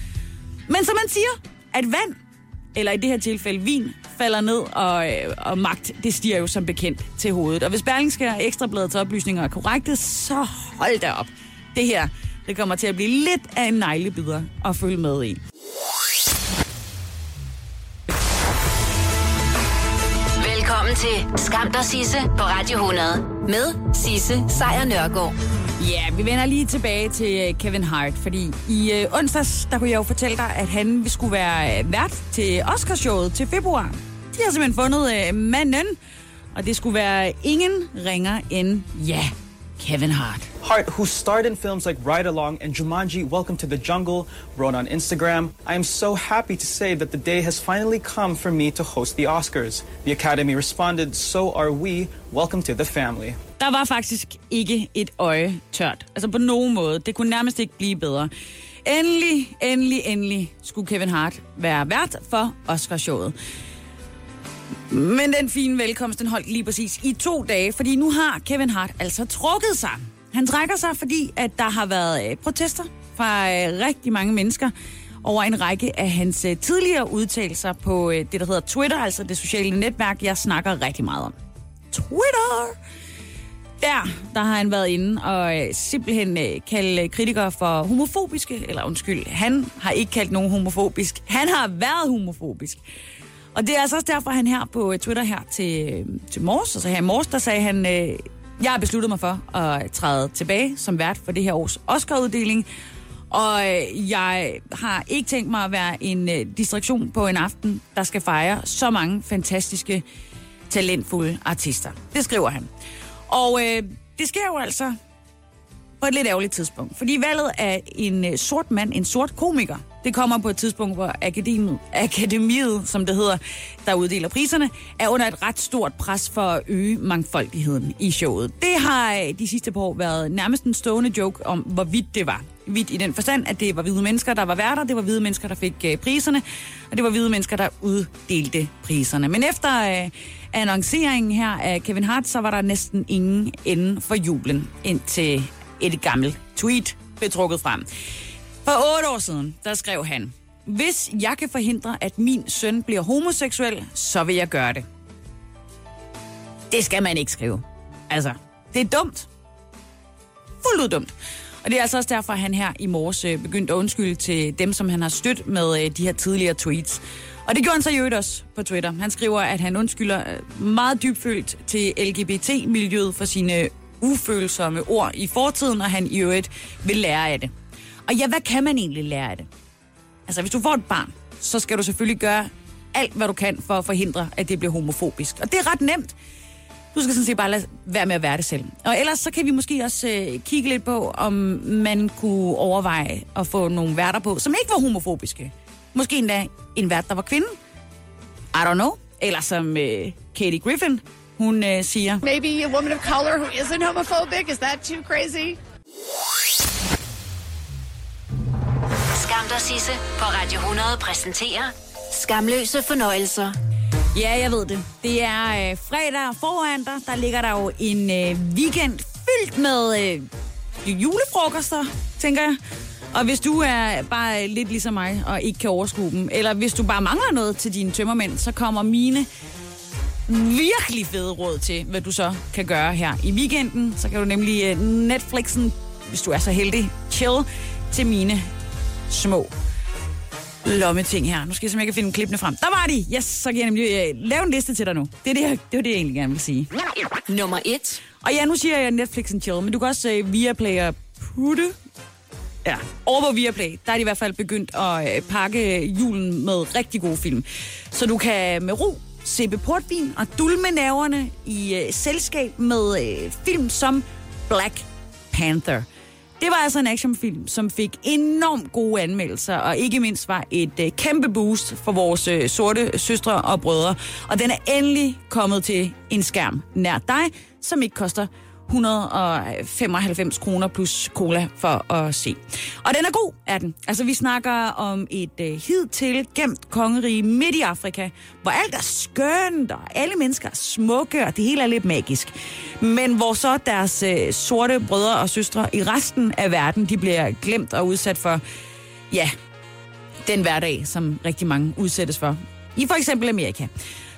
Men som man siger, at vand, eller i det her tilfælde vin, falder ned, og, øh, og magt, det stiger jo som bekendt til hovedet. Og hvis Berlingske og Ekstrabladets oplysninger er korrekte, så hold da op. Det her, det kommer til at blive lidt af en neglebider at følge med i. Velkommen til Skam der Sisse på Radio 100 med Sisse Sejr Nørgaard. Ja, vi vender lige tilbage til øh, Kevin Hart, fordi i øh, onsdags, der kunne jeg jo fortælle dig, at han skulle være øh, vært til Oscarshowet til februar. De har simpelthen fundet øh, manden, og det skulle være ingen ringer end, ja, Kevin Hart. Hart, who starred in films like Ride Along and Jumanji Welcome to the Jungle, wrote on Instagram, I am so happy to say that the day has finally come for me to host the Oscars. The Academy responded, So are we. Welcome to the family. Der var faktisk ikke et øje tørt. Altså på nogen måde. Det kunne nærmest ikke blive bedre. Endelig, endelig, endelig skulle Kevin Hart være vært for Oscarshowet. Men den fine velkomst, den holdt lige præcis i to dage, fordi nu har Kevin Hart altså trukket sig. Han trækker sig, fordi at der har været øh, protester fra øh, rigtig mange mennesker over en række af hans øh, tidligere udtalelser på øh, det, der hedder Twitter, altså det sociale netværk, jeg snakker rigtig meget om. Twitter! Der, der har han været inde og øh, simpelthen øh, kaldt kritikere for homofobiske, eller undskyld, han har ikke kaldt nogen homofobisk. Han har været homofobisk. Og det er altså også derfor, han her på øh, Twitter her til, øh, til Mors, altså her i Mors, der sagde han, øh, jeg har besluttet mig for at træde tilbage som vært for det her års Oscar-uddeling. Og øh, jeg har ikke tænkt mig at være en øh, distraktion på en aften, der skal fejre så mange fantastiske, talentfulde artister. Det skriver han. Og øh, det sker jo altså på et lidt ærgerligt tidspunkt. Fordi valget af en øh, sort mand, en sort komiker, det kommer på et tidspunkt, hvor akademiet, akademiet, som det hedder, der uddeler priserne, er under et ret stort pres for at øge mangfoldigheden i showet. Det har øh, de sidste par år været nærmest en stående joke om, hvor vidt det var. Vidt i den forstand, at det var hvide mennesker, der var værter, det var hvide mennesker, der fik øh, priserne, og det var hvide mennesker, der uddelte priserne. Men efter øh, annonceringen her af Kevin Hart, så var der næsten ingen ende for jublen, indtil et gammelt tweet blev trukket frem. For otte år siden, der skrev han, hvis jeg kan forhindre, at min søn bliver homoseksuel, så vil jeg gøre det. Det skal man ikke skrive. Altså, det er dumt. Fuldt ud dumt. Og det er altså også derfor, at han her i morges øh, begyndte at undskylde til dem, som han har stødt med øh, de her tidligere tweets. Og det gjorde han så i øvrigt også på Twitter. Han skriver, at han undskylder øh, meget dybfølt til LGBT-miljøet for sine ufølsomme ord i fortiden, og han i øvrigt vil lære af det. Og ja, hvad kan man egentlig lære af det? Altså, hvis du får et barn, så skal du selvfølgelig gøre alt, hvad du kan for at forhindre, at det bliver homofobisk. Og det er ret nemt. Du skal sådan set bare lade være med at være det selv. Og ellers så kan vi måske også øh, kigge lidt på, om man kunne overveje at få nogle værter på, som ikke var homofobiske. Måske endda en vært, der var kvinde. I don't know. Eller som øh, Katie Griffin, hun øh, siger... Maybe a woman of color who isn't homophobic? Is that too crazy? Skam der Sisse på Radio 100 præsenterer Skamløse fornøjelser. Ja, jeg ved det. Det er øh, fredag foran dig. Der ligger der jo en øh, weekend fyldt med øh, julefrokoster, tænker jeg. Og hvis du er bare lidt ligesom mig og ikke kan overskue dem, eller hvis du bare mangler noget til dine tømmermænd, så kommer mine virkelig fede råd til, hvad du så kan gøre her i weekenden. Så kan du nemlig øh, Netflixen, hvis du er så heldig, chill til mine små lommeting her. Nu skal jeg simpelthen ikke finde klippene frem. Der var de! Yes, så kan jeg nemlig uh, lave en liste til dig nu. Det er det, jeg, det var det, jeg egentlig gerne vil sige. Nummer et. Og ja, nu siger jeg Netflix and chill, men du kan også uh, via Player putte Ja, over på Viaplay, der er de i hvert fald begyndt at øh, pakke julen med rigtig gode film. Så du kan med ro sippe portvin og dulme næverne i øh, selskab med øh, film som Black Panther. Det var altså en actionfilm, som fik enormt gode anmeldelser, og ikke mindst var et øh, kæmpe boost for vores øh, sorte søstre og brødre. Og den er endelig kommet til en skærm nær dig, som ikke koster 195 kroner plus cola for at se. Og den er god, er den. Altså, vi snakker om et øh, hidtil gemt kongerige midt i Afrika, hvor alt er skønt, og alle mennesker er smukke, og det hele er lidt magisk. Men hvor så deres øh, sorte brødre og søstre i resten af verden, de bliver glemt og udsat for, ja, den hverdag, som rigtig mange udsættes for. I for eksempel Amerika.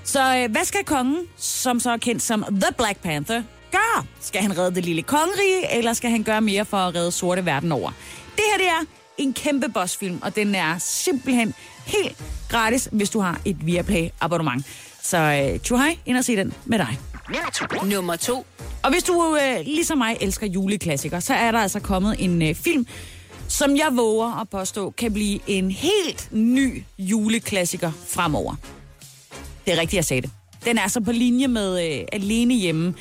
Så øh, hvad skal kongen, som så er kendt som The Black Panther, gøre? Skal han redde det lille kongerige, eller skal han gøre mere for at redde sorte verden over? Det her det er en kæmpe bossfilm, og den er simpelthen helt gratis, hvis du har et Viaplay abonnement. Så øh, tjo hej, ind og se den med dig. Nummer to. Og hvis du øh, ligesom mig elsker juleklassikere, så er der altså kommet en øh, film, som jeg våger at påstå kan blive en helt ny juleklassiker fremover. Det er rigtigt, jeg sagde det. Den er så på linje med øh, Alene Hjemme,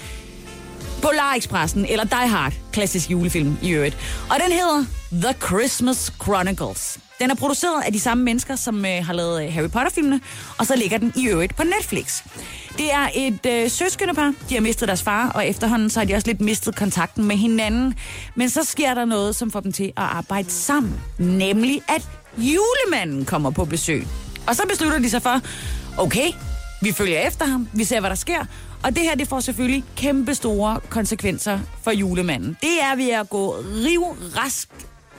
Polar Expressen eller Die Hard, klassisk julefilm i øvrigt. Og den hedder The Christmas Chronicles. Den er produceret af de samme mennesker, som øh, har lavet øh, Harry Potter-filmene, og så ligger den i øvrigt på Netflix. Det er et øh, søskendepar, de har mistet deres far, og efterhånden så har de også lidt mistet kontakten med hinanden. Men så sker der noget, som får dem til at arbejde sammen, nemlig at julemanden kommer på besøg. Og så beslutter de sig for, okay, vi følger efter ham, vi ser, hvad der sker, og det her, det får selvfølgelig kæmpe store konsekvenser for julemanden. Det er ved at gå riv, rask,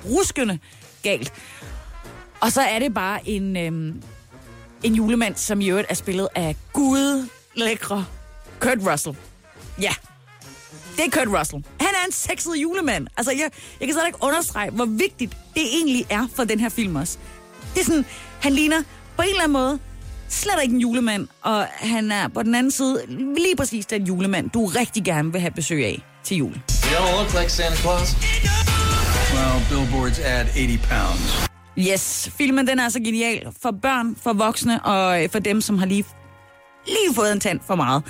ruskende galt. Og så er det bare en, øhm, en julemand, som i øvrigt er spillet af gud lækre Kurt Russell. Ja, det er Kurt Russell. Han er en sexet julemand. Altså, jeg, jeg kan slet ikke understrege, hvor vigtigt det egentlig er for den her film også. Det er sådan, han ligner på en eller anden måde slet ikke en julemand, og han er på den anden side lige præcis den julemand, du rigtig gerne vil have besøg af til jul. You don't look like Santa Claus. Well, billboards add 80 pounds. Yes, filmen den er så genial for børn, for voksne og øh, for dem, som har lige, lige fået en tand for meget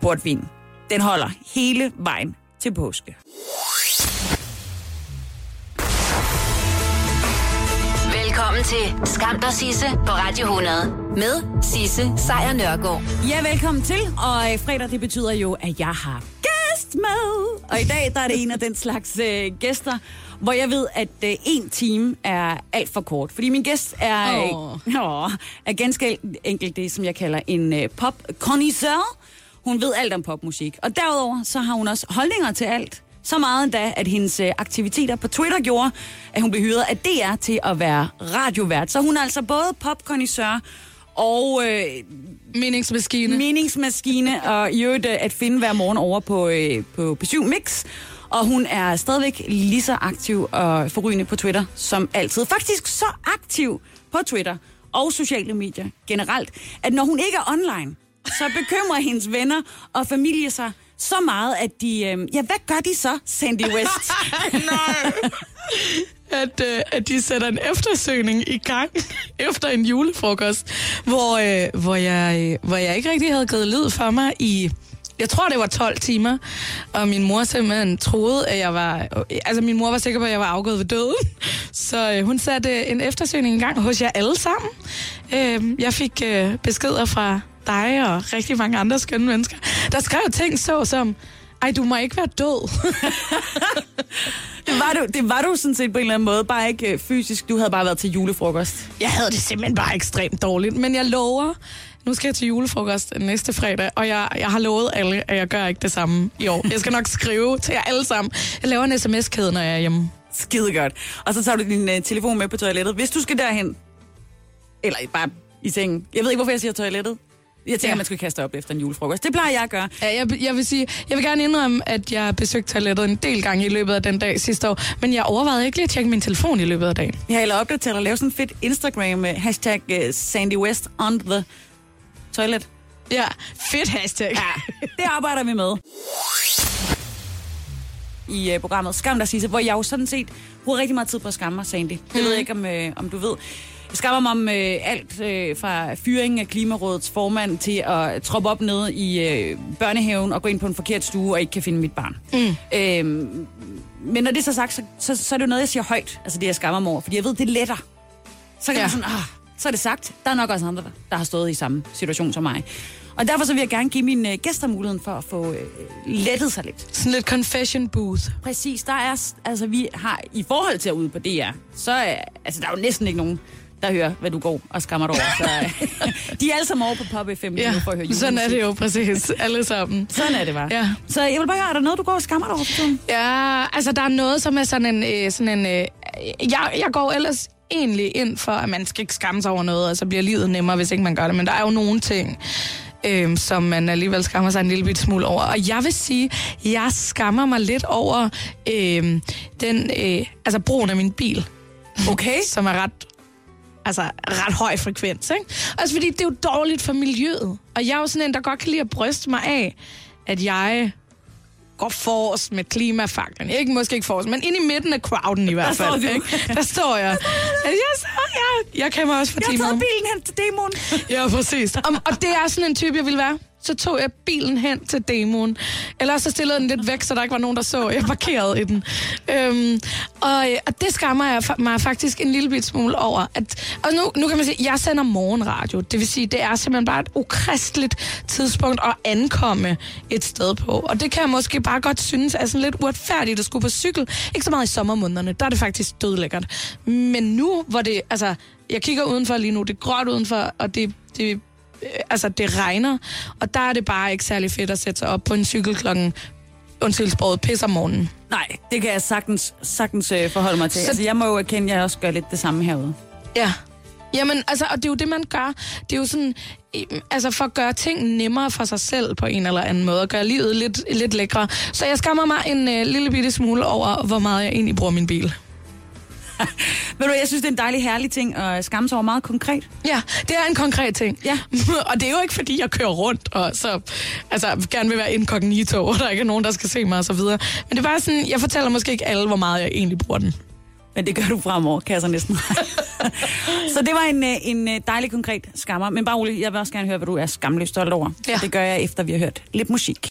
portvin. Den holder hele vejen til påske. Velkommen til Skam der Sisse på Radio 100 med Sisse Sejr Nørgaard. Ja, velkommen til. Og øh, fredag, det betyder jo, at jeg har gæst med. Og i dag, der er det en af den slags øh, gæster, hvor jeg ved, at øh, en time er alt for kort. Fordi min gæst er, øh, åh, er ganske enkelt det, som jeg kalder en øh, pop connoisseur. Hun ved alt om popmusik. Og derudover, så har hun også holdninger til alt. Så meget endda, at hendes øh, aktiviteter på Twitter gjorde, at hun blev hyret af DR til at være radiovært. Så hun er altså både popkondisør og... Øh, meningsmaskine. Meningsmaskine, og i øvrigt øh, at finde hver morgen over på, øh, på P7 Mix. Og hun er stadigvæk lige så aktiv og forrygende på Twitter som altid. Faktisk så aktiv på Twitter og sociale medier generelt, at når hun ikke er online, så bekymrer hendes venner og familie sig så meget, at de... Øh, ja, hvad gør de så, Sandy West? Nej. At, øh, at de sætter en eftersøgning i gang efter en julefrokost, hvor, øh, hvor, jeg, øh, hvor jeg ikke rigtig havde givet lyd for mig i jeg tror, det var 12 timer, og min mor simpelthen troede, at jeg var... Altså, min mor var sikker på, at jeg var afgået ved døden. Så øh, hun satte en eftersøgning i gang hos jer alle sammen. Øh, jeg fik øh, beskeder fra dig og rigtig mange andre skønne mennesker, der skrev ting så som, ej, du må ikke være død. det, var du, det var du sådan set på en eller anden måde, bare ikke øh, fysisk. Du havde bare været til julefrokost. Jeg havde det simpelthen bare ekstremt dårligt, men jeg lover, nu skal jeg til julefrokost næste fredag, og jeg, jeg har lovet alle, at jeg gør ikke det samme i år. Jeg skal nok skrive til jer alle sammen. Jeg laver en sms-kæde, når jeg er hjemme. Skide godt. Og så tager du din uh, telefon med på toilettet. Hvis du skal derhen, eller bare i sengen. Jeg ved ikke, hvorfor jeg siger toilettet. Jeg tænker, ja. man skulle kaste op efter en julefrokost. Det plejer jeg at gøre. Ja, jeg, jeg vil sige, jeg vil gerne indrømme, at jeg besøgte toilettet en del gange i løbet af den dag sidste år, men jeg overvejede ikke lige at tjekke min telefon i løbet af dagen. Jeg har heller opdateret at lave sådan en fedt Instagram med hashtag uh, Sandy West on the toilet. Ja, fedt hashtag. Ja, det arbejder vi med. i uh, programmet Skam dig, Sisse, hvor jeg jo sådan set bruger rigtig meget tid på at skamme mig, Sandy. Det mm. ved jeg ikke, om, øh, om du ved. Jeg skammer mig om øh, alt øh, fra fyringen af Klimarådets formand til at troppe op ned i øh, børnehaven og gå ind på en forkert stue og ikke kan finde mit barn. Mm. Øhm, men når det er så sagt, så, så, så er det jo noget, jeg siger højt, altså det, jeg skammer mig over, fordi jeg ved, det letter. Så kan ja. man sådan, ah, så er det sagt. Der er nok også andre, der har stået i samme situation som mig. Og derfor så vil jeg gerne give mine øh, gæster muligheden for at få øh, lettet sig lidt. Sådan lidt confession booth. Præcis. Der er, altså vi har, i forhold til at ude på DR, så er, altså der er jo næsten ikke nogen, der hører, hvad du går og skammer dig over. Så, øh, de er alle sammen over på Pop FM lige Ja, nu for at høre sådan er julemusik. det jo præcis. Alle sammen. Sådan er det bare. Ja. Så jeg vil bare høre, er der noget, du går og skammer dig over tiden? Ja, altså der er noget, som er sådan en... Øh, sådan en øh, jeg, jeg går ellers egentlig ind for, at man skal ikke skamme sig over noget, og så bliver livet nemmere, hvis ikke man gør det. Men der er jo nogle ting, øh, som man alligevel skammer sig en lille bit smule over. Og jeg vil sige, jeg skammer mig lidt over øh, den, øh, altså brugen af min bil. Okay. som er ret altså ret høj frekvens, ikke? Også fordi det er jo dårligt for miljøet. Og jeg er jo sådan en, der godt kan lide at bryste mig af, at jeg går forrest med klimafaklen. Ikke måske ikke forrest, men ind i midten af crowden i hvert Der står fald. du. Ikke? Der står jeg. At jeg, så, jeg, jeg kan mig også for Jeg har taget bilen hen til demoen. Ja, præcis. Og, og det er sådan en type, jeg ville være. Så tog jeg bilen hen til demoen. Eller så stillede den lidt væk, så der ikke var nogen, der så. Jeg parkerede i den. Øhm, og, og det skammer jeg mig faktisk en lille bit smule over. At, og nu, nu kan man sige, at jeg sender morgenradio. Det vil sige, det er simpelthen bare et ukristeligt tidspunkt at ankomme et sted på. Og det kan jeg måske bare godt synes er sådan lidt uretfærdigt at skulle på cykel. Ikke så meget i sommermånederne. Der er det faktisk dødlækkert. Men nu, hvor det... Altså, jeg kigger udenfor lige nu. Det er gråt udenfor, og det, det altså det regner, og der er det bare ikke særlig fedt at sætte sig op på en cykel klokken, undskyld sproget, pis om morgenen. Nej, det kan jeg sagtens, sagtens øh, forholde mig til. Så- Så... Altså, jeg må jo erkende, at jeg også gør lidt det samme herude. Ja. Jamen, altså, og det er jo det, man gør. Det er jo sådan, altså for at gøre ting nemmere for sig selv på en eller anden måde, og gøre livet lidt, lidt lækre. Så jeg skammer mig en øh, lille bitte smule over, hvor meget jeg egentlig bruger min bil. Ved du, jeg synes, det er en dejlig, herlig ting at skamme sig over meget konkret. Ja, det er en konkret ting. Ja. og det er jo ikke, fordi jeg kører rundt, og så altså, gerne vil være inkognito, og der ikke er nogen, der skal se mig og så videre. Men det er bare sådan, jeg fortæller måske ikke alle, hvor meget jeg egentlig bruger den. Men det gør du fremover, kan jeg så næsten Så det var en, øh, en øh, dejlig, konkret skammer. Men bare rolig, jeg vil også gerne høre, hvad du er skamløst stolt over. Ja. Det gør jeg, efter vi har hørt lidt musik.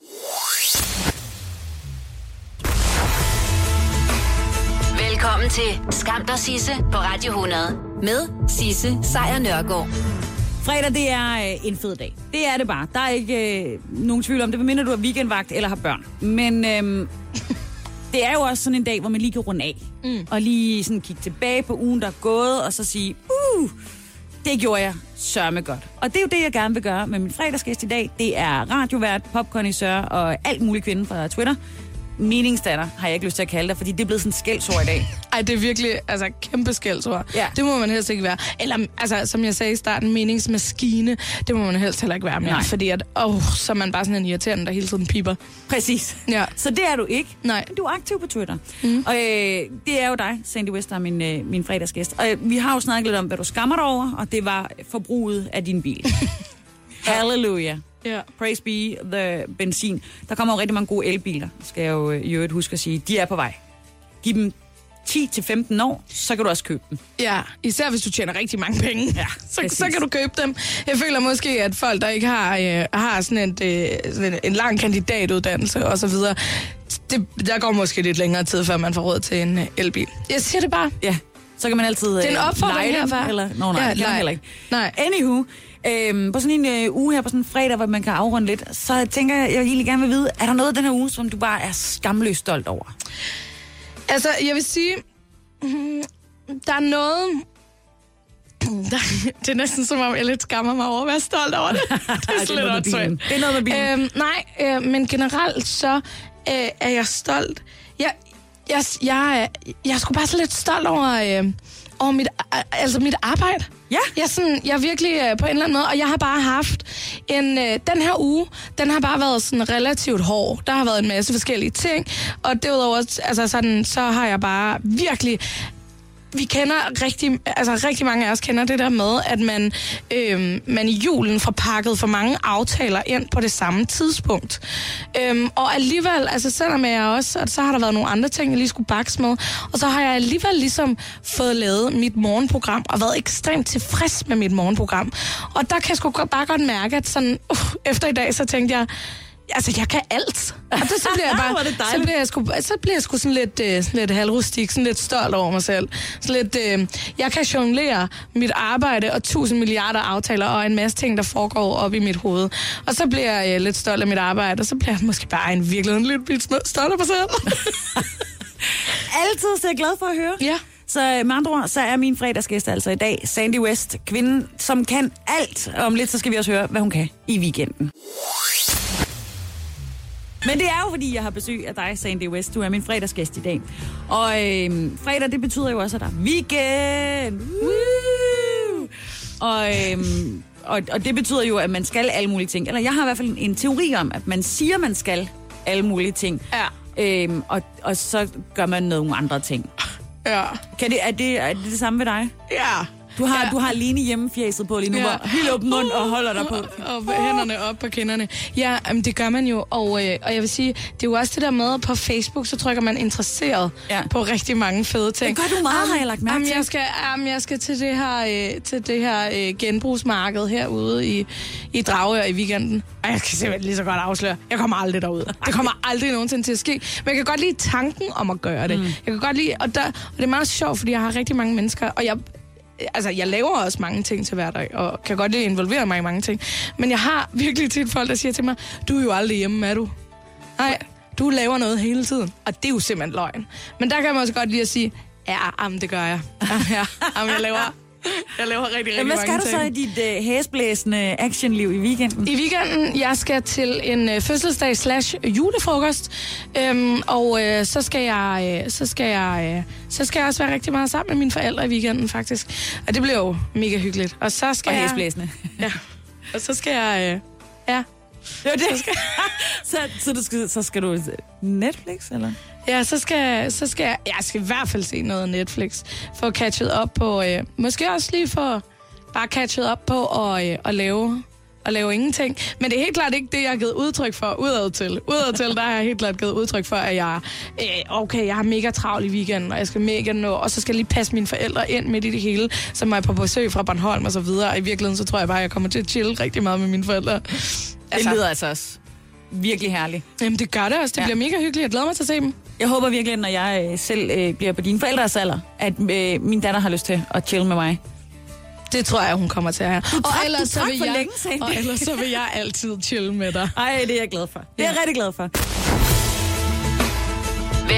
Velkommen til Skam dig Sisse på Radio 100 med Sisse Sejr Nørgaard. Fredag, det er øh, en fed dag. Det er det bare. Der er ikke øh, nogen tvivl om det, medmindre du har weekendvagt eller har børn. Men øh, det er jo også sådan en dag, hvor man lige kan runde af. Mm. Og lige sådan kigge tilbage på ugen, der er gået, og så sige, uh, det gjorde jeg sørme godt. Og det er jo det, jeg gerne vil gøre med min fredagsgæst i dag. Det er radiovært, popcornisør og alt muligt kvinde fra Twitter. Meningsdatter har jeg ikke lyst til at kalde dig, fordi det er blevet sådan et skældsord i dag. Ej, det er virkelig altså, kæmpe skældsord. Ja. Det må man helst ikke være. Eller, altså, som jeg sagde i starten, meningsmaskine, det må man helst heller ikke være mere. Nej. Fordi at, åh, så er man bare sådan en irriterende, der hele tiden piper. Præcis. Ja. Så det er du ikke. Nej. Du er aktiv på Twitter. Mm. Og øh, det er jo dig, Sandy West, der er min, øh, min fredagsgæst. Og øh, vi har jo snakket lidt om, hvad du skammer dig over, og det var forbruget af din bil. Halleluja. Ja. Praise be the benzin. Der kommer jo rigtig mange gode elbiler, skal jeg jo øh, i øvrigt huske at sige. De er på vej. Giv dem 10-15 år, så kan du også købe dem. Ja, især hvis du tjener rigtig mange penge, Ja, så, præcis. så kan du købe dem. Jeg føler måske, at folk, der ikke har, øh, har sådan, et, øh, sådan en, en lang kandidatuddannelse og så videre, det, der går måske lidt længere tid, før man får råd til en øh, elbil. Jeg siger det bare. Ja, så kan man altid Det er en øh, opfordring leje dem, herfra. Eller, nå nej, Ja, det kan nej. heller ikke. Nej. Anywho, øhm, på sådan en øh, uge her, på sådan en fredag, hvor man kan afrunde lidt, så tænker jeg, jeg egentlig gerne vil vide, er der noget den her uge, som du bare er skamløst stolt over? Altså, jeg vil sige, mm, der er noget... Der, det er næsten som om, jeg lidt skammer mig over at være stolt over det. Det er, det så noget med lidt bilen. åndssvagt. Det er noget med bilen. Øhm, nej, øh, men generelt så øh, er jeg stolt. Jeg, jeg, jeg, jeg, jeg er sgu bare så lidt stolt over, øh, over mit, altså mit arbejde. Ja. Jeg er, sådan, jeg er virkelig øh, på en eller anden måde, og jeg har bare haft en, øh, den her uge, den har bare været sådan relativt hård. Der har været en masse forskellige ting, og derudover altså sådan, så har jeg bare virkelig vi kender rigtig, altså rigtig mange af os kender det der med, at man, øhm, man i julen får pakket for mange aftaler ind på det samme tidspunkt. Øhm, og alligevel, altså selvom jeg også, og så har der været nogle andre ting, jeg lige skulle bakse med, og så har jeg alligevel ligesom fået lavet mit morgenprogram, og været ekstremt tilfreds med mit morgenprogram. Og der kan jeg sgu godt- bare godt mærke, at sådan, uh, efter i dag, så tænkte jeg, Altså, jeg kan alt. Og det, så bliver jeg bare, det så bliver jeg sgu, så bliver jeg sgu sådan lidt, øh, sådan lidt halvrustik, sådan lidt stolt over mig selv. Så lidt, øh, jeg kan jonglere mit arbejde og tusind milliarder aftaler og en masse ting, der foregår op i mit hoved. Og så bliver jeg øh, lidt stolt af mit arbejde, og så bliver jeg måske bare en virkeligheden lidt små- stolt af mig selv. Altid så er jeg glad for at høre. Ja. Så øh, med andre ord, så er min fredagsgæst altså i dag Sandy West, kvinden, som kan alt. Om lidt, så skal vi også høre, hvad hun kan i weekenden. Men det er jo, fordi jeg har besøg af dig, Sandy West. Du er min fredagsgæst i dag. Og øh, fredag, det betyder jo også, at der er weekend. Woo! Og, øh, og, og det betyder jo, at man skal alle mulige ting. Eller jeg har i hvert fald en, en teori om, at man siger, man skal alle mulige ting. Ja. Øhm, og, og så gør man nogle andre ting. Ja. Kan det, er, det, er det det samme ved dig? Ja. Du har, Ja. du har Line hjemme fjæset på lige nu, ja. hvor helt åben mund og holder dig på. Og hænderne op på kinderne. Ja, jamen, det gør man jo. Og, øh, og jeg vil sige, det er jo også det der med, på Facebook, så trykker man interesseret Ja. på rigtig mange fede ting. Det gør du meget, har jeg lagt mærke til. Jeg skal, jamen, jeg skal til det her, øh, til det her øh, genbrugsmarked herude i, i Dragør i weekenden. Og jeg kan simpelthen lige så godt afsløre, jeg kommer aldrig derud. Det kommer aldrig nogensinde til at ske. Men jeg kan godt lide tanken om at gøre det. Mm. Jeg kan godt lide, og, der, og det er meget sjovt, fordi jeg har rigtig mange mennesker, og jeg altså, jeg laver også mange ting til hverdag, og kan godt lide involvere mig i mange ting. Men jeg har virkelig tit folk, der siger til mig, du er jo aldrig hjemme, er du? Nej, du laver noget hele tiden. Og det er jo simpelthen løgn. Men der kan man også godt lide at sige, ja, jamen, det gør jeg. Ja, ja, jamen, jeg laver, jeg laver rigtig, rigtig Jamen, hvad skal mange du ting. så i dit uh, hæsblæsende actionliv i weekenden? I weekenden, jeg skal til en øh, fødselsdag slash julefrokost, øhm, og øh, så skal jeg, øh, så skal jeg, øh, så skal jeg også være rigtig meget sammen med mine forældre i weekenden faktisk, og det bliver jo mega hyggeligt. Og så skal Og jeg, hæsblæsende. ja, og så skal jeg, øh, ja, Det var det. så, så, du skal, så skal du Netflix, eller? Ja, så skal, så skal jeg, jeg skal i hvert fald se noget Netflix, for catchet op på, øh, måske også lige for bare catchet op på at, øh, at lave at lave ingenting. Men det er helt klart ikke det, jeg har givet udtryk for udad til. Udad til, der har jeg helt klart givet udtryk for, at jeg, øh, okay, jeg har mega travlt i weekenden, og jeg skal mega nå, og så skal jeg lige passe mine forældre ind midt i det hele, som er på besøg fra Bornholm og så videre. Og i virkeligheden, så tror jeg bare, at jeg kommer til at chille rigtig meget med mine forældre. Det lyder altså også virkelig herligt. Jamen, det gør det også. Det Ja. ja. bliver mega hyggeligt. Jeg glæder mig til at se dem. Jeg håber virkelig, at når jeg øh, selv øh, bliver på dine forældres alder, at øh, min datter har lyst til at chill med mig. Det tror jeg, hun kommer til at have. Du og ellers, så vil jeg, længe, og ellers så vil jeg altid chill med dig. Ej, det er jeg glad for. Det er jeg rigtig glad for.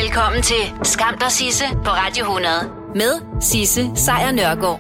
Velkommen til Skam dig Sisse på Radio 100 med Sisse Sejr Nørgaard.